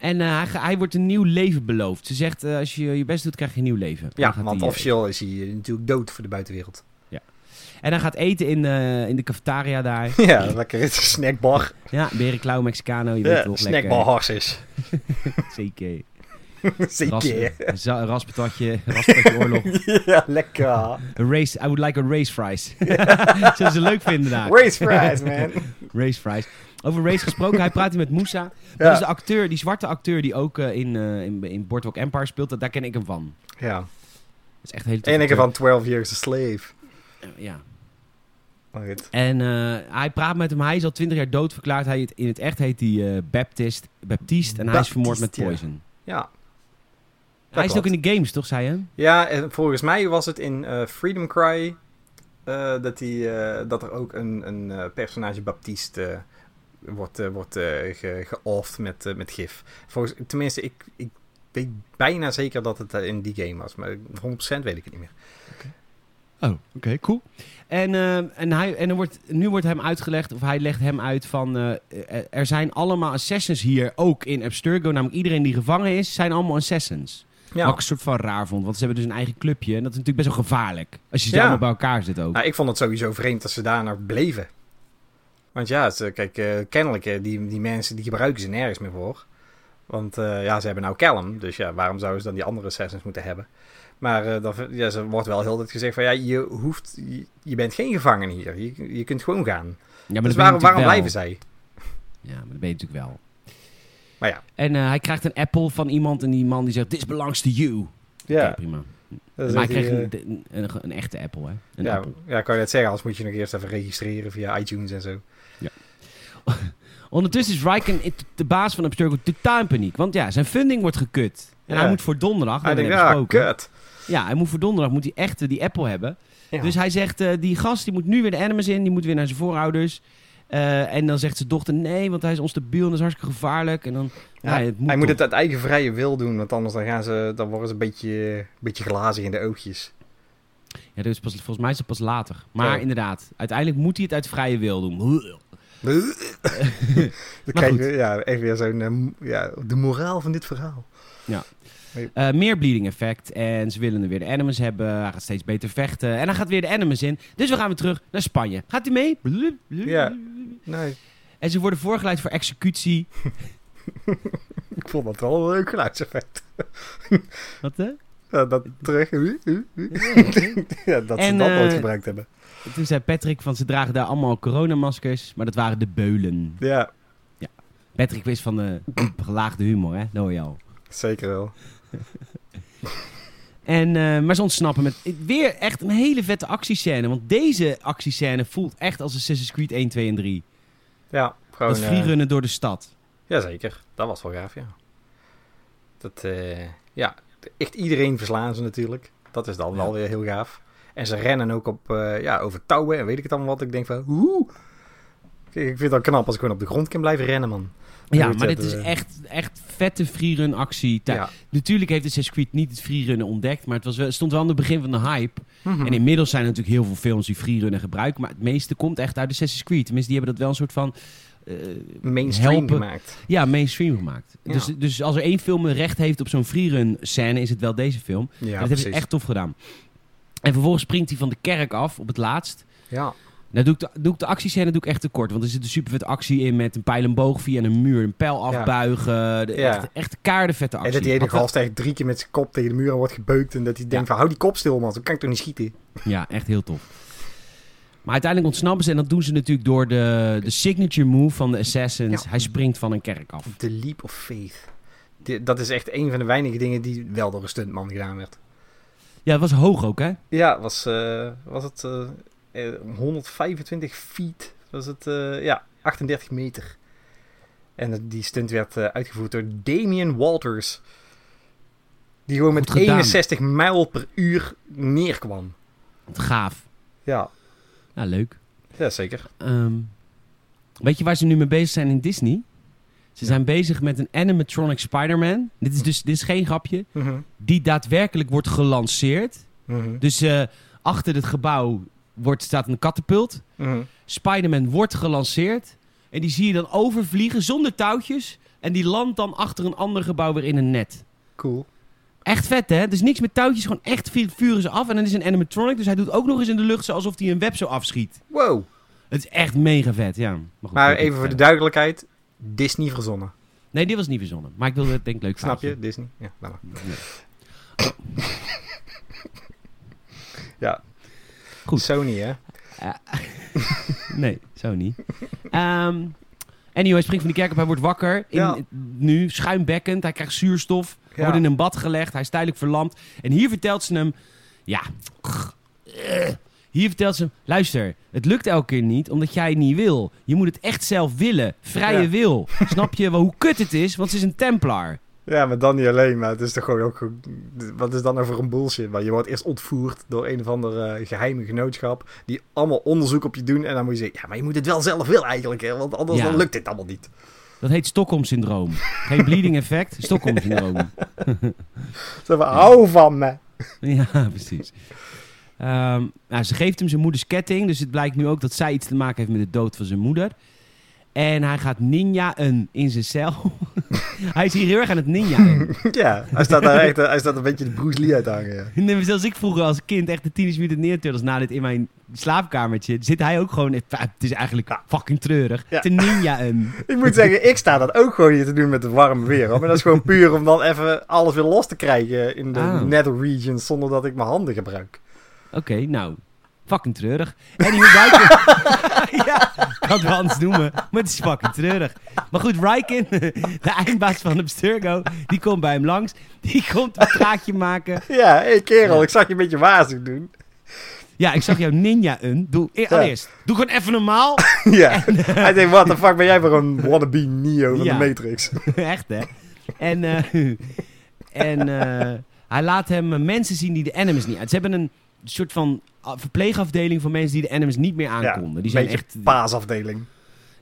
En eh, hij, wordt een nieuw leven beloofd. Ze zegt, eh, als je je best doet, krijg je een nieuw leven. En Ja, want hij, eh, officieel is hij natuurlijk dood voor de buitenwereld. En hij gaat eten in, de in de cafetaria daar. ja, lekker is snackbar. ja, berenklauw Mexicano, je weet Ja, toch snackbar lekker. horses. Zeker. Zeker. Ras, za- raspatatje, raspatatje oorlog. ja, lekker. A race, I would like a race fries. Zullen ze leuk vinden daar. Race fries, man. Race fries. Over race gesproken, hij praat hier met Moussa. Dat Ja. is de acteur, die zwarte acteur die ook eh, in, eh in, in Boardwalk Empire speelt. Dat- Daar ken ik hem van. Ja. Dat is echt een hele En ik acteur. van 12 Years a Slave. Ja. En eh, hij praat met hem. Hij is al twintig jaar doodverklaard. Hij, in het echt heet hij Baptist, Baptiste. En hij is vermoord met Baptiste, ja. poison. Ja. hij is ook in de games, toch, zei je? Ja, en volgens mij was het in Freedom Cry dat, eh, dat er ook een, een personage Baptiste wordt, eh, wordt eh, ge, met, eh, met gif. Volgens, tenminste, ik, ik weet bijna zeker dat het in die game was, maar 100% weet ik het niet meer. Oh, oké, cool. En, en, hij, en er wordt, nu wordt hem uitgelegd, of hij legt hem uit van... er zijn allemaal assassins hier, ook in Abstergo. Namelijk iedereen die gevangen is, zijn allemaal assassins. Ja. Wat ik een soort van raar vond, want ze hebben dus een eigen clubje. En dat is natuurlijk best wel gevaarlijk. Als je ze Ja. allemaal bij elkaar zit ook. Nou, ik vond het sowieso vreemd dat ze daar nog bleven. Want ja, ze, kijk, eh, kennelijk, eh, die, die mensen die gebruiken ze nergens meer voor. Want eh, ja, ze hebben nou Callum, dus ja, waarom zouden ze dan die andere assassins moeten hebben? Maar eh, dan, ja, ze wordt wel heel tijd gezegd van ja, je hoeft, je, je bent geen gevangene hier. Je, je kunt gewoon gaan. ja, maar dus dat waarom, blijven zij? Ja, maar dat ben je natuurlijk wel. Maar ja. En hij krijgt een apple van iemand en die man die zegt, this belongs to you. Oké, prima. dat maar hij kreeg echt, een, een, een, een echte apple, hè? Een ja, ja, kan je net zeggen, anders moet je nog eerst even registreren via iTunes en zo. Ondertussen is Riken, de baas van Abstergo, totaal in paniek. Want ja, zijn funding wordt gekut. En Ja. hij moet voor donderdag, Hij denkt, ja, kut. Ja, hij moet voor donderdag moet hij echt eh, die apple hebben. Ja. Dus hij zegt, eh, die gast die moet nu weer de animus in, die moet weer naar zijn voorouders. Eh, en dan zegt zijn dochter, nee, want hij is onstabiel en dat is hartstikke gevaarlijk. En dan, ja, het moet hij moet toch. het uit eigen vrije wil doen, want anders dan gaan ze, dan worden ze een beetje, een beetje glazig in de oogjes. Ja, dus pas, volgens mij is het pas later. Maar Ja. inderdaad, uiteindelijk moet hij het uit vrije wil doen. dan ja, even weer zo'n, eh, ja, de moraal van dit verhaal. Eh, meer bleeding effect. En ze willen er weer de animus hebben. Hij gaat steeds beter vechten. En hij gaat weer de animus in. Dus we gaan weer terug naar Spanje. Gaat hij mee? Ja. Nee, En ze worden voorgeleid voor executie. ik vond dat wel een leuk geluidseffect. Wat hè? Ja, dat terug. ja, dat ze En, dat nooit gebruikt hebben. Toen zei Patrick van ze dragen daar allemaal coronamaskers, maar dat waren de beulen. Ja, Patrick wist van de gelaagde humor, hè? Dat hoor je al. zeker wel. En, eh, maar ze ontsnappen met weer echt een hele vette actiescène. Want deze actiescène voelt echt als Assassin's Creed 1, 2 en 3. Ja, gewoon... dat eh, door de stad. Jazeker, dat was wel gaaf, ja. Dat, eh, ja, echt iedereen verslaan ze natuurlijk. Dat is dan Ja. wel weer heel gaaf. En ze rennen ook op, eh, ja, over touwen en weet ik het allemaal wat. Ik denk van, hoe? Ik vind het wel knap als ik gewoon op de grond kan blijven rennen, man. Ja, maar dit is eh, echt, echt vette freerun actie. Ja. Natuurlijk heeft Assassin's Creed niet het freerunnen ontdekt, maar het was wel, stond wel aan het begin van de hype. Mhm. En inmiddels zijn er natuurlijk heel veel films die freerunnen gebruiken, maar het meeste komt echt uit Assassin's Creed. Tenminste, die hebben dat wel een soort van... eh, Mainstream helpen. gemaakt. Ja, mainstream gemaakt. Ja. Dus, dus als er één film recht heeft op zo'n freerun scène, is het wel deze film. Ja, en dat precies. hebben ze echt tof gedaan. En vervolgens springt hij van de kerk af op het laatst. Ja, Nou doe ik de, doe ik de actiescène doe ik echt te kort. Want er zit een super vet actie in met een pijl en boog via een muur. Een pijl afbuigen. De, Ja. Echt, echt kaardevette en actie. dat die ene gast echt drie keer met zijn kop tegen de muur wordt gebeukt. En dat hij denkt van, hou die kop stil, man. Zo kan ik toch niet schieten? Ja, echt heel tof. Maar uiteindelijk ontsnappen ze en dat doen ze natuurlijk door de, de signature move van de Assassins. Ja. Hij springt van een kerk af. The Leap of Faith. Dat is echt een van de weinige dingen die wel door een stuntman gedaan werd. Ja, dat was hoog ook, hè? Ja, was, eh, was het eh, eh, 125 feet. Was het, eh, ja, 38 meter. En die stunt werd eh, uitgevoerd door Damien Walters. Die gewoon met Goed gedaan. 61 mijl per uur neerkwam. Gaaf. Ja, Ja, leuk. ja zeker. Ehm, weet je waar ze nu mee bezig zijn in Disney? Ze zijn bezig met een animatronic Spider-Man. Dit is dus dit is geen grapje. Mhm, Die daadwerkelijk wordt gelanceerd. mhm, Dus eh, achter het gebouw wordt, staat een katapult. mhm. Spider-Man wordt gelanceerd. En die zie je dan overvliegen zonder touwtjes. En die landt dan achter een ander gebouw weer in een net. Cool. Echt vet, hè? Dus niks met touwtjes, gewoon echt vu- vuren ze af. En dan is een animatronic, dus hij doet ook nog eens in de lucht alsof hij een web zo afschiet. Wow. Het is echt mega vet, ja. goed, Maar even voor de vet. duidelijkheid. Disney verzonnen. Nee, die was niet verzonnen. Maar ik wilde het denk ik leuk Snap je? Disney. Ja, maar. Nee. Ja. Goed. Sony, hè? Nee. Ehm anyway, hij springt van die kerk op, hij wordt wakker. In, Ja. Nu, schuimbekkend, hij krijgt zuurstof. Hij Ja. wordt in een bad gelegd, hij is tijdelijk verlamd. En hier vertelt ze hem... Ja, hier vertelt ze hem... Luister, het lukt elke keer niet omdat jij het niet wil. Je moet het echt zelf willen. Vrije Ja. wil. Snap je wel hoe kut het is? Want ze is een templar. Ja, maar dan niet alleen, maar het is toch gewoon ook... Wat is dan voor een bullshit? Maar je wordt eerst ontvoerd door een of ander eh, geheime genootschap... die allemaal onderzoek op je doen en dan moet je zeggen... ja, maar je moet het wel zelf willen eigenlijk, hè, want anders Ja. dan lukt dit allemaal niet. Dat heet Stockholm-syndroom. Geen bleeding effect, Stockholm-syndroom. Zo van, hou van me. Ja, precies. Ehm, nou, ze geeft hem zijn moeders ketting. Dus het blijkt nu ook dat zij iets te maken heeft met de dood van zijn moeder. En hij gaat ninjaën in zijn cel. hij is hier heel erg aan het ninjaën. ja, hij staat daar echt... hij staat een beetje de Bruce Lee uit hangen, ja. Nee, Zoals ik vroeger als kind echt de Teenage Mutant Ninja Turtles na dit in mijn slaapkamertje... zit hij ook gewoon... Het is eigenlijk fucking treurig. Ja. Te ninjaën. Ik moet zeggen, ik sta dat ook gewoon hier te doen met het warme weer. Hoor. Maar dat is gewoon puur om dan even alles weer los te krijgen in de Ah. nether regions... zonder dat ik mijn handen gebruik. Oké, nou... Fucking treurig. Anyway, Ryken... ja, ik had het wel anders noemen, maar het is fucking treurig. Maar goed, Ryken, de eindbaas van Abstergo, die komt bij hem langs. Die komt een praatje maken. Ja, hé hey, kerel, Ja. ik zag je een beetje wazig doen. Ja, ik zag jou ninja-un. Doe, e- Ja. allereerst, doe gewoon even normaal. ja, hij denkt, what the fuck ben jij voor een wannabe Neo van Ja. de Matrix? Echt, hè? En, eh, en eh, hij laat hem eh, mensen zien die de animus niet uit. Ze hebben een soort van ah, verpleegafdeling voor mensen die de animus niet meer aankonden. die zijn echt... paasafdeling.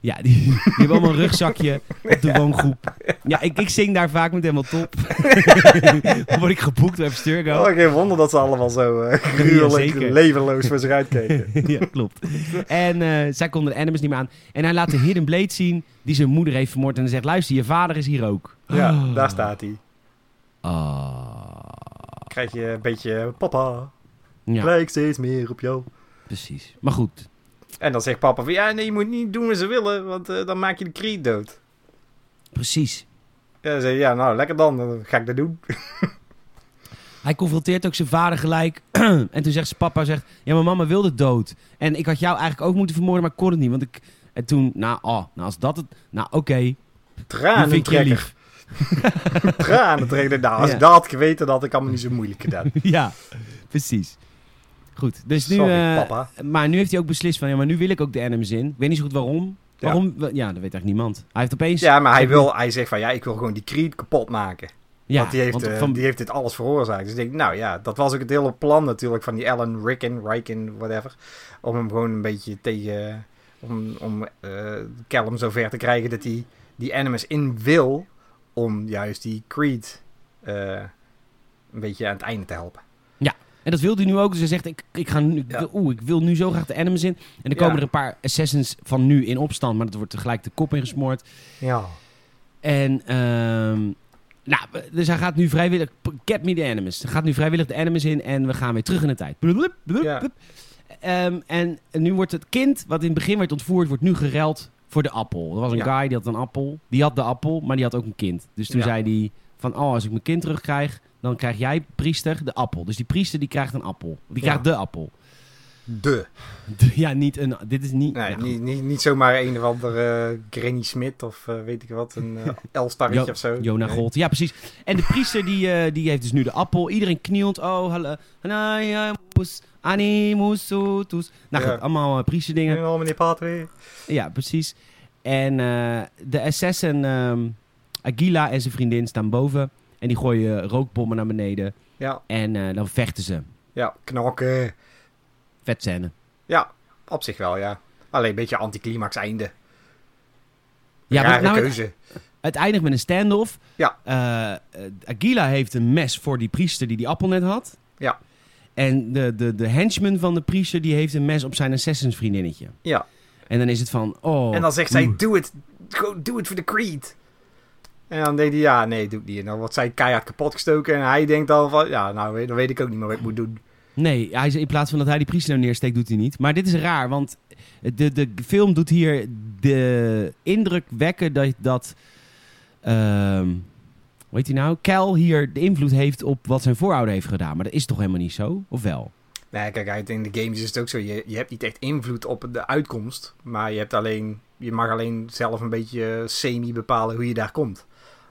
Ja, die, die hebben allemaal een rugzakje op de woongroep. Ja, ik, ik zing daar vaak met helemaal top. Dan word ik geboekt door Abstergo. Oh, geen wonder dat ze allemaal zo eh gruwelijk levenloos voor zich uitkeken. ja, klopt. En eh, zij konden de animus niet meer aan. En hij laat de Hidden Blade zien die zijn moeder heeft vermoord. En hij zegt, luister, je vader is hier ook. Ja, Oh. daar staat hij. Ah. Krijg je een beetje, papa, Ja, lijkt steeds meer op jou. precies. Maar goed. En dan zegt papa van, ja, nee, je moet niet doen wat ze willen, want eh, dan maak je de Creed dood. Precies. Ja, dan zeg je, ja, nou, lekker dan, dan ga ik dat doen. Hij confronteert ook zijn vader gelijk. en toen zegt zijn papa, zegt, ja, mijn mama wilde dood. En ik had jou eigenlijk ook moeten vermoorden, maar ik kon het niet. Want ik... En toen, nou, oh, nou als dat het... Nou, oké. nu Tranen vind ik je lief. Tranen trekken. Nou, als Ja. ik dat had geweten, dat had ik allemaal niet zo moeilijk gedaan. ja, precies. Goed, dus nu... Sorry, eh, papa. Maar nu heeft hij ook beslist van, ja, maar nu wil ik ook de animus in. Ik weet niet zo goed waarom. Ja. Waarom? Ja, dat weet eigenlijk niemand. Hij heeft opeens... Ja, maar hij, wil, hij zegt van ja, ik wil gewoon die Creed kapot maken. Ja, want die heeft, want eh, van- die heeft dit alles veroorzaakt. Dus ik denk, nou ja, dat was ook het hele plan natuurlijk van die Alan Ricken, Riken, whatever. Om hem gewoon een beetje tegen, om, om eh Callum zover te krijgen dat hij die Animus in wil. Om juist die Creed een beetje aan het einde te helpen. En dat wil hij nu ook. Dus hij zegt, ik, ik, ga nu, Ja. oeh, ik wil nu zo graag de animus in. En dan Ja. komen er een paar assassins van nu in opstand. Maar dat wordt tegelijk de kop ingesmoord. Ja. En, ehm, nou, dus hij gaat nu vrijwillig, get me the animus. Hij gaat nu vrijwillig de animus in en we gaan weer terug in de tijd. Blub, blub, Ja. Ehm, en nu wordt het kind, wat in het begin werd ontvoerd, wordt nu gereld voor de appel. Er was een Ja. guy die had een appel. Die had de appel, maar die had ook een kind. Dus toen Ja. zei hij van, oh, als ik mijn kind terugkrijg, dan krijg jij, priester, de appel. Dus die priester die krijgt een appel. Die Ja. krijgt de appel. De. Ja, niet een, dit is niet... Nee, nou, niet, niet, niet zomaar een of andere Granny Smith of eh, weet ik wat, een uh, Elstarretje Jo- of zo. Jona Nee. Gold. Ja, precies. En de priester die, eh, die heeft dus nu de appel. Iedereen knielt. Oh, hallo. Hanaiamus, animusutus. Nou Ja. goed, allemaal uh, priesterdingen. Oh, meneer Pathway. Ja, precies. En eh, de assassin ehm, Aguila en zijn vriendin staan boven. En die gooien rookbommen naar beneden. Ja, En eh, dan vechten ze. ja, knokken. Vet scène. Ja, op zich wel, ja. Alleen een beetje anticlimax einde. Ja, maar nou, het, keuze. het eindigt met een standoff. Ja. Eh, eh, Aguila heeft een mes voor die priester die die appel net had. Ja. En de, de, de henchman van de priester die heeft een mes op zijn assassins vriendinnetje. Ja. En dan is het van, oh... En dan zegt zij, doe het. Go, doe het voor de Creed. En dan denkt hij, ja, nee, doe het niet. En dan wordt zij keihard kapotgestoken. En hij denkt dan van, ja, nou, dan weet ik ook niet meer wat ik moet doen. Nee, hij, is- in plaats van dat hij die priester nou neersteekt, doet hij niet. Maar dit is raar, want de, de film doet hier de indruk wekken dat... dat ehm hoe heet hij nou? Cal hier de invloed heeft op wat zijn voorouder heeft gedaan. Maar dat is toch helemaal niet zo? Of wel? Nee, kijk, in de games is het ook zo. Je, je hebt niet echt invloed op de uitkomst. Maar je, hebt alleen, je mag alleen zelf een beetje semi bepalen hoe je daar komt.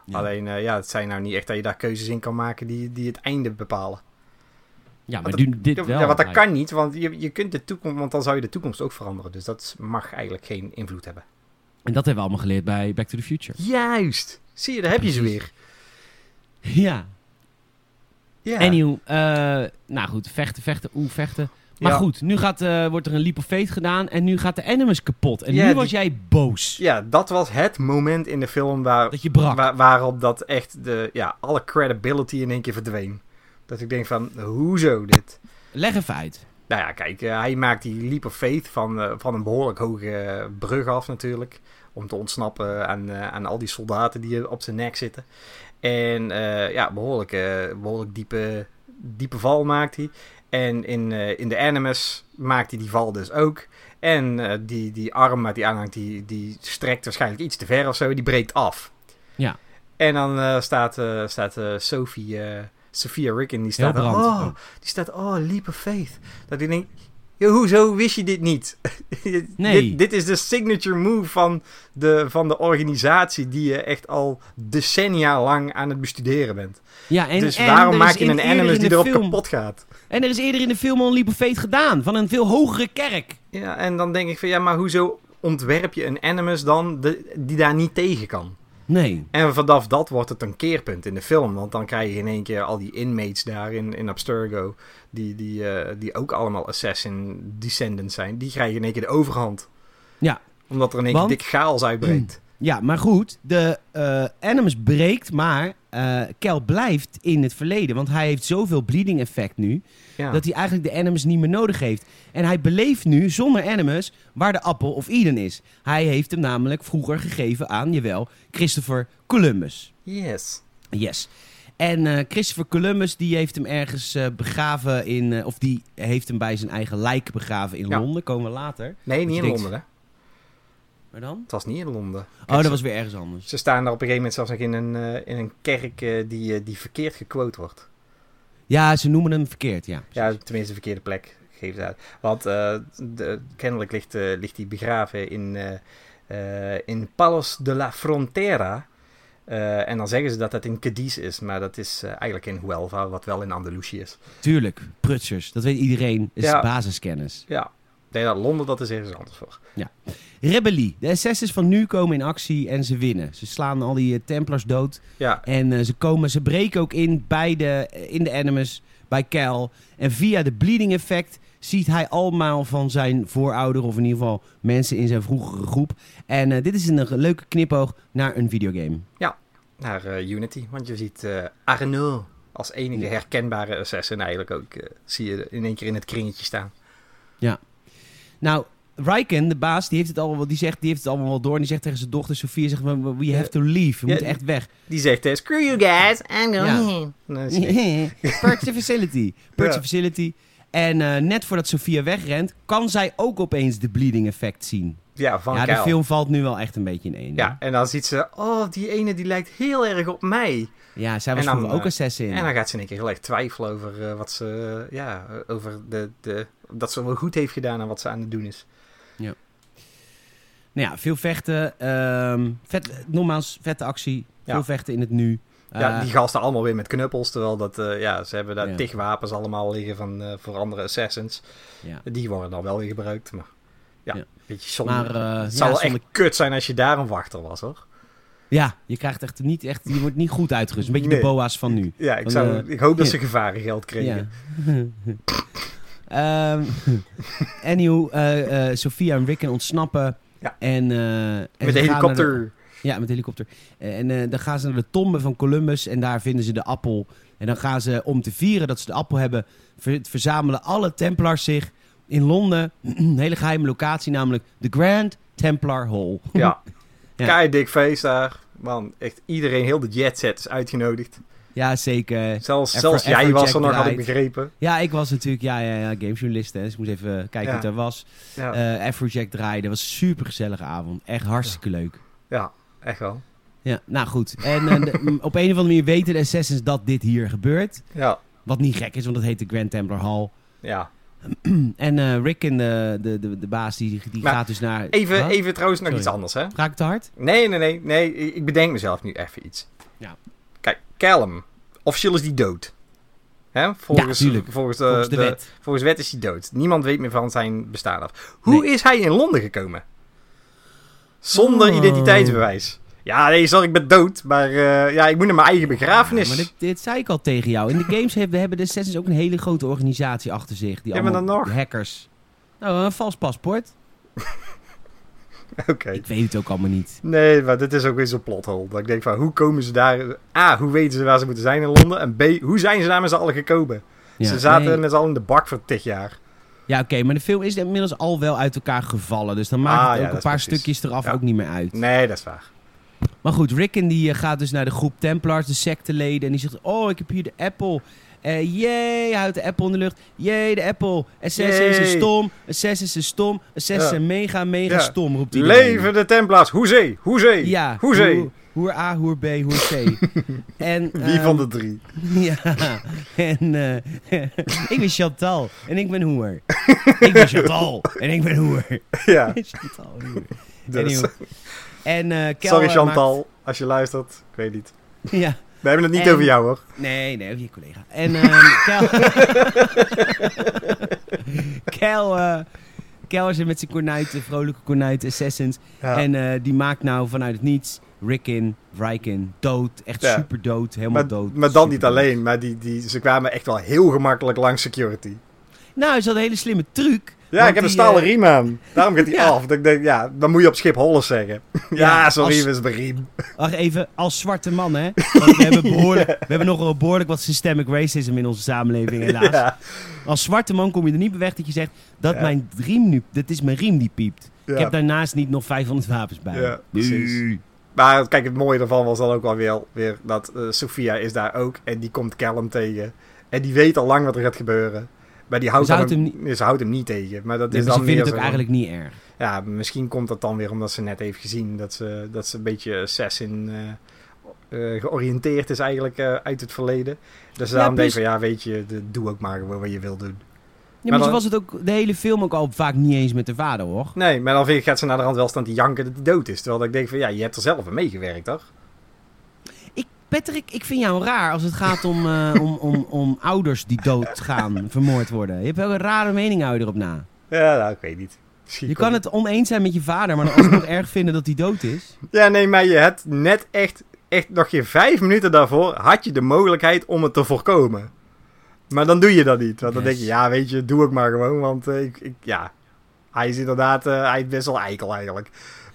Ja. Alleen, eh, ja, het zijn nou niet echt dat je daar keuzes in kan maken die, die het einde bepalen. Ja, maar nu, dit wel. ja, want dat kan niet, want je, je kunt de toekomst, want dan zou je de toekomst ook veranderen. Dus dat mag eigenlijk geen invloed hebben. En dat hebben we allemaal geleerd bij Back to the Future. Juist! Zie je, daar heb je ze weer. Ja. Ja. Anyhow, eh, nou goed, vechten, vechten, oeh, vechten. Maar Ja. goed, nu gaat, eh, wordt er een leap of faith gedaan en nu gaat de Animus kapot. En Ja, nu die- was jij boos. Ja, dat was het moment in de film waar, Dat je brak. waar, waarop dat echt de, ja, alle credibility in één keer verdween. Dat ik denk van, hoezo dit? Leg even uit. Nou ja, kijk, eh, hij maakt die leap of faith van, eh, van een behoorlijk hoge brug af natuurlijk. Om te ontsnappen aan, aan al die soldaten die op zijn nek zitten. En ja, behoorlijk, eh, behoorlijk diepe, diepe val maakt hij. En in, eh, in de Animus maakt hij die val dus ook. En eh, die, die arm waar die aanhangt, die, die strekt waarschijnlijk iets te ver of zo. Die breekt af. Ja. En dan eh, staat, staat Sophie, Sophia Ricken, die staat oh, die staat, oh, leap of faith. Dat ik denk, "Yo, hoezo wist je dit niet? Nee. dit, dit is de signature move van de, van de organisatie die je echt al decennia lang aan het bestuderen bent. Ja, en, dus en waarom maak je een animus die erop film- kapot gaat? En er is eerder in de film al een faith gedaan. Van een veel hogere kerk. Ja, en dan denk ik van, ja, maar hoezo ontwerp je een animus dan de- die daar niet tegen kan? Nee. En vanaf dat wordt het een keerpunt in de film. Want dan krijg je in één keer al die inmates daar in, in Abstergo. Die, die, eh, die ook allemaal assassin descendants zijn. Die krijgen in één keer de overhand. Ja. Omdat er in één Want- keer dik chaos uitbreekt. Ja, maar goed. De Animus breekt, maar eh Kel blijft in het verleden. Want hij heeft zoveel bleeding effect nu. Ja. Dat hij eigenlijk de Animus niet meer nodig heeft. En hij beleeft nu, zonder Animus, waar de Apple of Eden is. Hij heeft hem namelijk vroeger gegeven aan, jawel, Christopher Columbus. Yes. Yes. En eh, Christopher Columbus die heeft hem ergens begraven in... of die heeft hem bij zijn eigen lijk begraven in Ja. Londen. Komen we later. Nee, niet je in denkt- Londen, hè? Maar dan? Het was niet in Londen. Oh, dat ze- was weer ergens anders. Ze staan daar op een gegeven moment zelfs nog in een, eh, in een kerk eh, die, eh, die verkeerd gequote wordt. Ja, ze noemen hem verkeerd, ja. Ja, tenminste de verkeerde plek geeft uit. Want de, kennelijk ligt, ligt hij begraven in, in Palos de la Frontera. En dan zeggen ze dat dat in Cadiz is, maar dat is eigenlijk in Huelva, wat wel in Andalusië is. Tuurlijk, prutsers. Dat weet iedereen. Is Ja. basiskennis. Ja, denk dat Londen dat is ergens anders voor. Rebellie. De SS'ers van nu komen in actie en ze winnen. Ze slaan al die eh, Templars dood. Ja, En eh, ze, komen, ze breken ook in bij de, in de Animus, bij Cal. En via de bleeding effect ziet hij allemaal van zijn voorouder, of in ieder geval mensen in zijn vroegere groep. En eh, dit is een leuke knipoog naar een videogame. naar eh, Unity. Want je ziet eh Arnaud als enige Ja. herkenbare assassin eigenlijk ook. eh, zie je in één keer in het kringetje staan. Nou, Riken, de baas, die heeft het allemaal, die zegt, die heeft het allemaal wel door. En die zegt tegen zijn dochter Sofia, zegt, we we have to leave. We moeten echt weg. Die zegt, eh, screw you guys, I'm going home. Perks the facility. Perks the facility. En eh, net voordat Sofia wegrent, kan zij ook opeens de bleeding effect zien. Ja, van ja, de Kyle. film valt nu wel echt een beetje in één. Ja, en dan ziet ze, oh, die ene die lijkt heel erg op mij. Ja, zij was En dan, vroeger ook eh, assassin. En dan gaat ze in één keer gelijk twijfelen over wat ze, ja, over de, de, dat ze wel goed heeft gedaan en wat ze aan het doen is. Nou ja, veel vechten. ehm, vet, nogmaals, vette actie. Ja. Veel vechten in het nu. ja, Eh, die gasten allemaal weer met knuppels, terwijl dat, eh, ja, ze hebben daar Ja. tig wapens allemaal liggen van, eh, voor andere assassins. ja. Die worden dan wel weer gebruikt, maar ja, Ja. een beetje zonde. Maar het ja, zou wel zonder- echt kut zijn als je daar een wachter was, hoor. ja, je krijgt echt niet echt, je wordt niet goed uitgerust. Een beetje Nee. de boa's van nu. Ja, ik, Van, zou, ik hoop dat ja. ze gevarengeld kregen. Ehm anyhow, eh, eh, Sophia en Rickon ontsnappen. Ja. En, en Met de helikopter. Ja, met de helikopter. En dan gaan ze naar de tombe van Columbus en daar vinden ze de appel. En dan gaan ze, om te vieren dat ze de appel hebben, ver- verzamelen alle Templars zich in Londen. Een hele geheime locatie, namelijk de Grand Templar Hall. Ja. Ja. Kei dik feest daar. Man, echt iedereen, heel de jet set is uitgenodigd. Ja, zeker. Zelfs, zelfs jij was er nog, had ik begrepen. Ja, ik was natuurlijk ja, ja, ja, gamejournalist, dus ik moest even kijken wat er was. Ja, Eh Afrojack draaide, was een super gezellige avond. Echt hartstikke leuk. ja echt wel. Ja, nou goed. En eh, de- op een of andere manier weten de Assassins dat dit hier gebeurt. Ja, Wat niet gek is, want dat heet de Grand Templar Hall. ja. En eh Rick, en de, de, de, de baas, die, die Maar gaat dus naar... Even, Wat? even trouwens nog Sorry. iets anders, hè? Ga ik te hard? Nee, nee, nee, nee. Ik bedenk mezelf nu even iets. Ja. Kijk, Callum. Officieel is die dood. Hè? Volgens, tuurlijk. Volgens, de, Volgens de, de- wet. volgens wet is hij dood. Niemand weet meer van zijn bestaan af. Hoe is hij in Londen gekomen? Zonder Oh. identiteitsbewijs. Ja, nee, sorry, ik ben dood. Maar eh, ja, ik moet naar mijn eigen begrafenis. Ja, maar dit, dit zei ik al tegen jou. In de games hebben, hebben de Assassins ook een hele grote organisatie achter zich. Die Ja, maar allemaal dan nog. hackers. Nou, een vals paspoort. Oké. Ik weet het ook allemaal niet. Nee, maar dit is ook weer zo'n plothole. Dat ik denk van, hoe komen ze daar... A, hoe weten ze waar ze moeten zijn in Londen? En B, hoe zijn ze daar met z'n allen gekomen? Ja, ze zaten nee. met z'n allen in de bak voor tig jaar. Ja, oké, maar de film is inmiddels al wel uit elkaar gevallen. Dus dan maakt Ah, het ja, ook een paar precies. stukjes eraf Ja. ook niet meer uit. Nee, dat is waar. Maar goed, Rickon die eh, gaat dus naar de groep Templars, de secteleden. En die zegt, oh, ik heb hier de Apple. Eh jee, hij houdt de Apple in de lucht. Jee, de Apple. Assassins is Yay. stom. Assassins is stom. Assassins Ja. zijn mega, mega Ja. stom, roept iedereen. Leven de Templaars. Hoezee, hoezee, Ja, hoezee. Hoer, hoer A, hoer B, hoer C. en, Wie ehm, van de drie? Ja, en eh, ik ben Chantal en ik ben hoer. ik ben Chantal en ik ben hoer. ja, Chantal, hoer. dus. En eh Kel, sorry Chantal, als je luistert. Ik weet niet. ja, We hebben het niet En- over jou hoor. nee, nee, over je collega. En ehm Kel... Kel, eh, Kel zit met zijn kornuiten, vrolijke kornuiten, assassins. Ja. En eh, die maakt nou vanuit het niets Rickin, Rykin dood. Echt Ja. super dood, helemaal maar, dood. maar dan niet alleen, maar die, die, ze kwamen echt wel heel gemakkelijk langs security. Nou, is dat een hele slimme truc. Ja, ik heb een stalen eh, riem aan. Daarom gaat hij Ja. af. Ik denk, ja, dan moet je op schip Holles zeggen. ja, sorry, als- is de riem. Wacht even, als zwarte man, hè? Want we hebben, behoorlijk, we hebben nog wel behoorlijk wat systemic racism in onze samenleving, helaas. Als zwarte man kom je er niet bij weg dat je zegt... dat mijn riem nu... dat is mijn riem die piept. Ik heb daarnaast niet nog 500 wapens bij. Ja, precies. Maar kijk, het mooie daarvan was dan ook wel weer, weer dat eh, Sophia is daar ook. En die komt Callum tegen. En die weet al lang wat er gaat gebeuren. Maar die houdt, Ze houdt hem, nee, ze houdt hem niet tegen. Maar dat Nee, is maar dan ze vinden meer het ook eigenlijk niet erg. Ja, misschien komt dat dan weer omdat ze net heeft gezien dat ze, dat ze een beetje assassin... eh, eh, georiënteerd is eigenlijk eh, uit het verleden. Dus daarom plus- denk ik ja, weet je, de- doe ook maar gewoon wat je wil doen. Ja, maar dan- zo was het ook de hele film ook al vaak niet eens met de vader, hoor. Nee, maar dan vind ik, gaat ze naar de rand wel staan te janken dat hij dood is. Terwijl ik denk van ja, je hebt er zelf aan meegewerkt, toch? Ik, Patrick, ik vind jou raar als het gaat om, eh, om, om, om ouders die doodgaan, vermoord worden. Je hebt wel een rare mening hou je erop na. Ja, nou, ik weet niet. Misschien Je kan het oneens zijn met je vader, maar dan alsnog erg vinden dat hij dood is. Ja, nee, maar je hebt net echt, echt nog geen vijf minuten daarvoor had je de mogelijkheid om het te voorkomen. Maar dan doe je dat niet. Want dan Yes. denk je, ja, weet je, doe ik maar gewoon. Want eh, ik, ik, ja, hij is inderdaad, eh, hij is best wel eikel eigenlijk.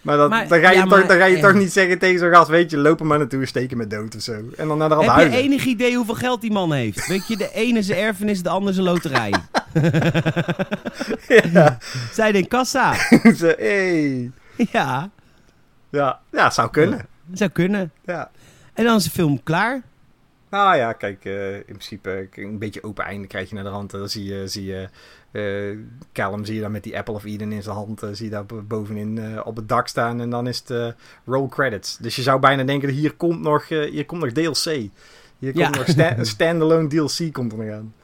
Maar, dat, Maar- dan ga je, ja, toch, maar- dan ga je ja. toch niet zeggen tegen zo'n gast, weet je, loop er maar naartoe, steek hem met dood of zo. En dan naar de rand Heb je huilen. enig idee hoeveel geld die man heeft? Weet je, de ene zijn erfenis, de andere zijn loterij. ja. Zij in kassa. Zo, hey. Ja, ja, ja, zou kunnen. zou kunnen. Ja. En dan is de film klaar. Nou ja, kijk, eh, in principe eh, een beetje open einde krijg je naar de rand. Dan zie je, zie je eh, Callum zie je dan met die Apple of Eden in zijn hand. eh, zie je daar bo- bovenin eh, op het dak staan. En dan is het roll credits. Dus je zou bijna denken, hier komt nog, hier komt nog DLC. Hier komt Ja. nog sta- standalone DLC komt er nog aan.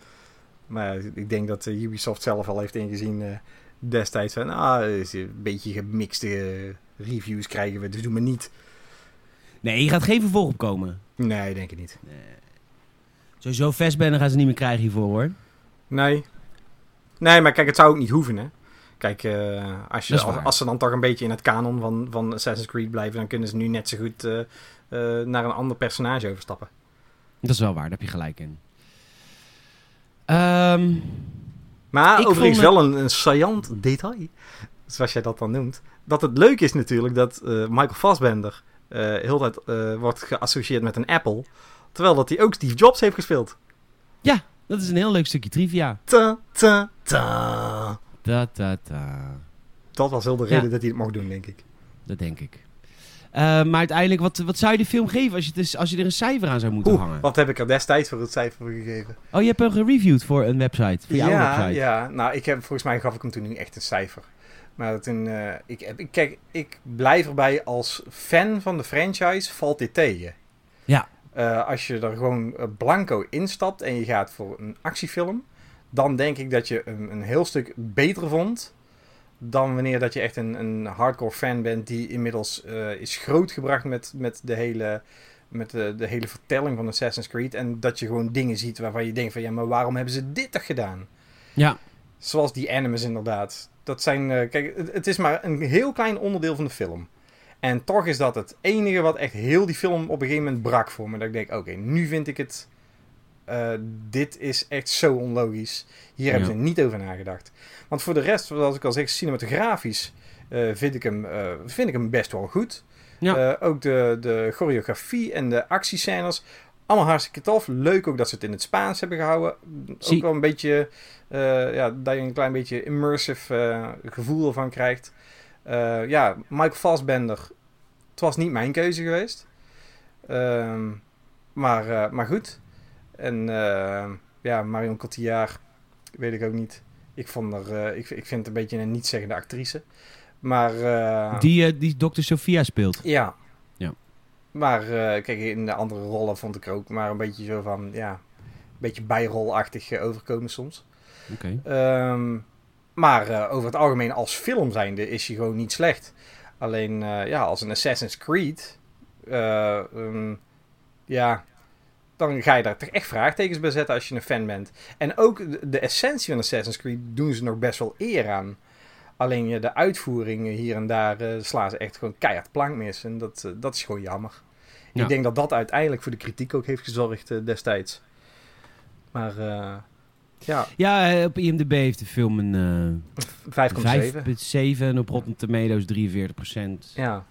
Maar ik denk dat Ubisoft zelf al heeft ingezien destijds van... Ah, is een beetje gemixte reviews krijgen we, dus doe maar niet. Nee, je gaat geen vervolg opkomen. Nee, denk ik niet. Sowieso Fassbender gaan ze niet meer krijgen hiervoor, hoor. Nee. Nee, maar kijk, het zou ook niet hoeven, hè. Kijk, eh, als, je, als, ze dan toch een beetje in het kanon van, van Assassin's Creed blijven... dan kunnen ze nu net zo goed eh, eh, naar een ander personage overstappen. Dat is wel waar, daar heb je gelijk in. Ehm, Maar overigens wel een, een saillant detail, zoals jij dat dan noemt. Dat het leuk is natuurlijk dat Michael Fassbender heel tijd wordt geassocieerd met een Apple... terwijl dat hij ook Steve Jobs heeft gespeeld. Dat is een heel leuk stukje trivia. Ta, ta, ta. Ta, ta, ta. Dat was heel de Ja. reden dat hij het mocht doen, denk ik. Dat denk ik. Eh, maar uiteindelijk, wat, wat zou je de film geven als je, is- als je er een cijfer aan zou moeten Oeh, hangen? wat heb ik er destijds voor het cijfer voor gegeven? Oh, je hebt hem gereviewd voor een website. Voor jouw ja, website. ja, nou, ik heb, volgens mij gaf ik hem toen niet echt een cijfer. Maar toen, eh, ik, heb, ik, kijk, ik blijf erbij als fan van de franchise, valt dit tegen. Ja. Eh, als je er gewoon eh, blanco instapt en je gaat voor een actiefilm, dan denk ik dat je hem een heel stuk beter vond dan wanneer dat je echt een, een hardcore fan bent die inmiddels eh, is grootgebracht met, met, de, hele, met de, de hele vertelling van Assassin's Creed. En dat je gewoon dingen ziet waarvan je denkt van ja, maar waarom hebben ze dit toch gedaan? Ja. Zoals die animus inderdaad. Dat zijn, kijk, het, het is maar een heel klein onderdeel van de film. En toch is dat het enige wat echt heel die film op een gegeven moment brak voor me. Dat ik denk, oké, nu vind ik het... eh, dit is echt zo onlogisch. Hier hebben Ja. ze niet over nagedacht. Want voor de rest, zoals ik al zeg, cinematografisch eh, vind, ik hem, eh, vind ik hem best wel goed. Ja. Ook de, de choreografie en de actiescènes. Allemaal hartstikke tof. Leuk ook dat ze het in het Spaans hebben gehouden. Zie- Ook wel een beetje... ja, dat je een klein beetje immersive gevoel ervan krijgt. Eh, ja, Michael Fassbender. Het was niet mijn keuze geweest. Ehm, maar, eh, maar goed. En eh, ja, Marion Cotillard, weet ik ook niet. Ik, vond er, ik, ik vind het een beetje een niet-zeggende actrice. Maar Die, die Dr. Sophia speelt. ja. Ja. Maar kijk, in de andere rollen vond ik ook maar een beetje zo van, ja, een beetje bijrolachtig overkomen soms. Oké. Ehm, maar eh, over het algemeen als film zijnde is hij gewoon niet slecht. Alleen, eh, ja, als een Assassin's Creed, ehm, ja, dan ga je daar toch echt vraagtekens bij zetten als je een fan bent. En ook de, essentie van Assassin's Creed doen ze nog best wel eer aan. Alleen ja, de uitvoeringen hier en daar slaan ze echt gewoon keihard plank mis. En dat, dat is gewoon jammer. Ja. Ik denk dat dat uiteindelijk voor de kritiek ook heeft gezorgd destijds. Maar eh, ja, Ja, eh, op IMDb heeft de film een 5,7. eh 5,7 en op Rotten Tomatoes 43% Ja.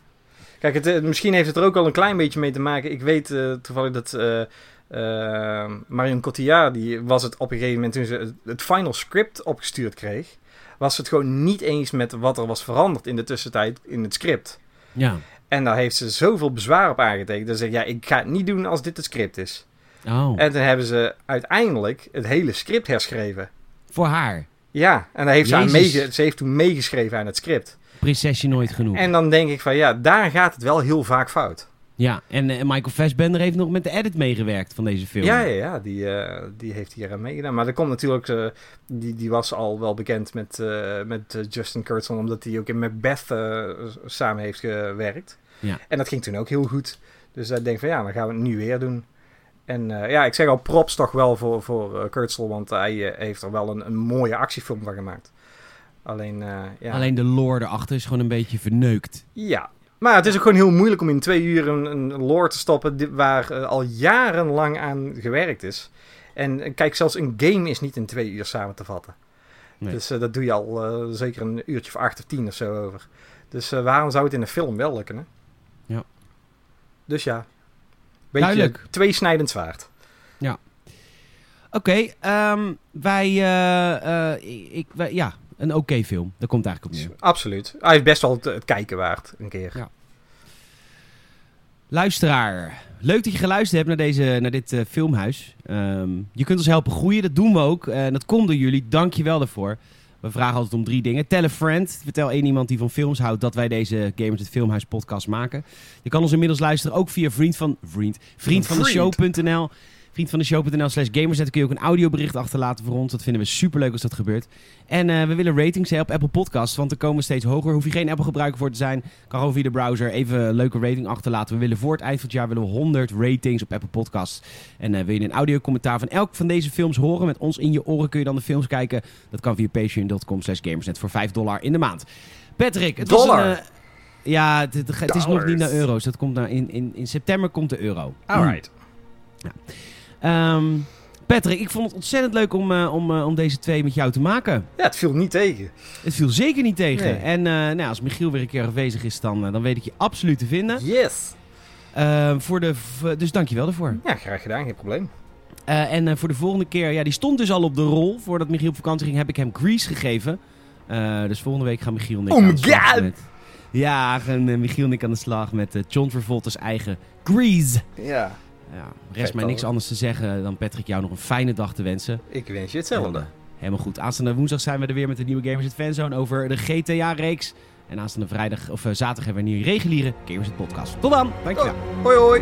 Kijk, het, eh, misschien heeft het er ook al een klein beetje mee te maken. Ik weet toevallig dat Marion Cotillard, die was het op een gegeven moment toen ze het, het final script opgestuurd kreeg, was het gewoon niet eens met wat er was veranderd in de tussentijd in het script. Ja. En daar heeft ze zoveel bezwaar op aangetekend. Dat ze zegt, ja, ik ga het niet doen als dit het script is. Oh, En toen hebben ze uiteindelijk het hele script herschreven. voor haar. Ja, en daar heeft ze, aan Jezus. meege- ze heeft toen meegeschreven aan het script. Prinsesje nooit genoeg. En dan denk ik van, ja, daar gaat het wel heel vaak fout. Ja, en, eh, Michael Fassbender heeft nog met de edit meegewerkt van deze film. Ja, ja, ja die, eh, die heeft hier aan meegedaan. Maar dat komt natuurlijk, eh, die, die was al wel bekend met, met Justin Kurtzman, omdat hij ook in Macbeth samen heeft gewerkt. Ja. En dat ging toen ook heel goed. Dus ik denk van ja, dan gaan we het nu weer doen. En eh, ja, ik zeg al props toch wel voor, voor eh, Kurtzl, want hij eh, heeft er wel een, een mooie actiefilm van gemaakt. Alleen, ja. Alleen de lore erachter is gewoon een beetje verneukt. Ja, maar het is ook gewoon heel moeilijk om in twee uur een, een lore te stoppen waar al jarenlang aan gewerkt is. En kijk, zelfs een game is niet in twee uur samen te vatten. Nee. Dus dat doe je al zeker een uurtje of acht of tien of zo over. Dus waarom zou het in een film wel lukken, hè? Ja. Dus ja, beetje Duidelijk. tweesnijdend zwaard. Oké, ehm, wij, eh, eh, ik, wij- ja, een oké film. Daar komt eigenlijk op neer. Absoluut. Hij is best wel het, het kijken waard, een keer. Ja. Luisteraar, leuk dat je geluisterd hebt naar, deze, naar dit eh, filmhuis. Ehm, je kunt ons helpen groeien, dat doen we ook. En dat komt door jullie, dank je wel daarvoor. We vragen altijd om drie dingen. Tell a friend. Vertel één iemand die van films houdt dat wij deze Gamers het Filmhuis podcast maken. Je kan ons inmiddels luisteren ook via vriend van, vriend, vriend van de show.nl. Vriend van de show.nl slash kun je ook een audiobericht achterlaten voor ons. Dat vinden we superleuk als dat gebeurt. En eh, we willen ratings hè, op Apple Podcasts, want er komen steeds hoger. Hoef je geen Apple gebruiker voor te zijn. Kan gewoon via de browser even een leuke rating achterlaten. We willen voor het eind van het jaar willen we 100 ratings op Apple Podcasts. En eh, wil je een audiocommentaar van elk van deze films horen? Met ons in je oren kun je dan de films kijken. Dat kan via patreon.com slash gamersnet voor 5 dollar in de maand. Patrick, het was Dollar? een... eh, ja, het, het- het is nog niet naar euro's. Dat komt naar in, in, in september komt de euro. Alright. Ehm, Patrick, ik vond het ontzettend leuk om, eh, om, eh, om deze twee met jou te maken. Ja, het viel niet tegen. Het viel zeker niet tegen. Nee. En eh, nou, als Michiel weer een keer afwezig is, dan, dan weet ik je absoluut te vinden. Yes. Ehm, voor de, dus dank je wel daarvoor. Ja, graag gedaan, geen probleem. En voor de volgende keer, ja, die stond dus al op de rol. Voordat Michiel op vakantie ging, heb ik hem Grease gegeven. Dus volgende week gaan Michiel en ik Oh aan my de slag met... Ja, gaan Michiel en ik aan de slag met John Travolta's eigen Grease. Ja, Ja, rest mij niks anders te zeggen dan Patrick jou nog een fijne dag te wensen. ik wens je hetzelfde. Helemaal goed. Aanstaande woensdag zijn we er weer met de nieuwe Gamers het Fanzone over de GTA-reeks. En aanstaande vrijdag of eh, zaterdag hebben we een nieuwe reguliere Gamers het podcast. Tot dan. Dankjewel. Hoi hoi.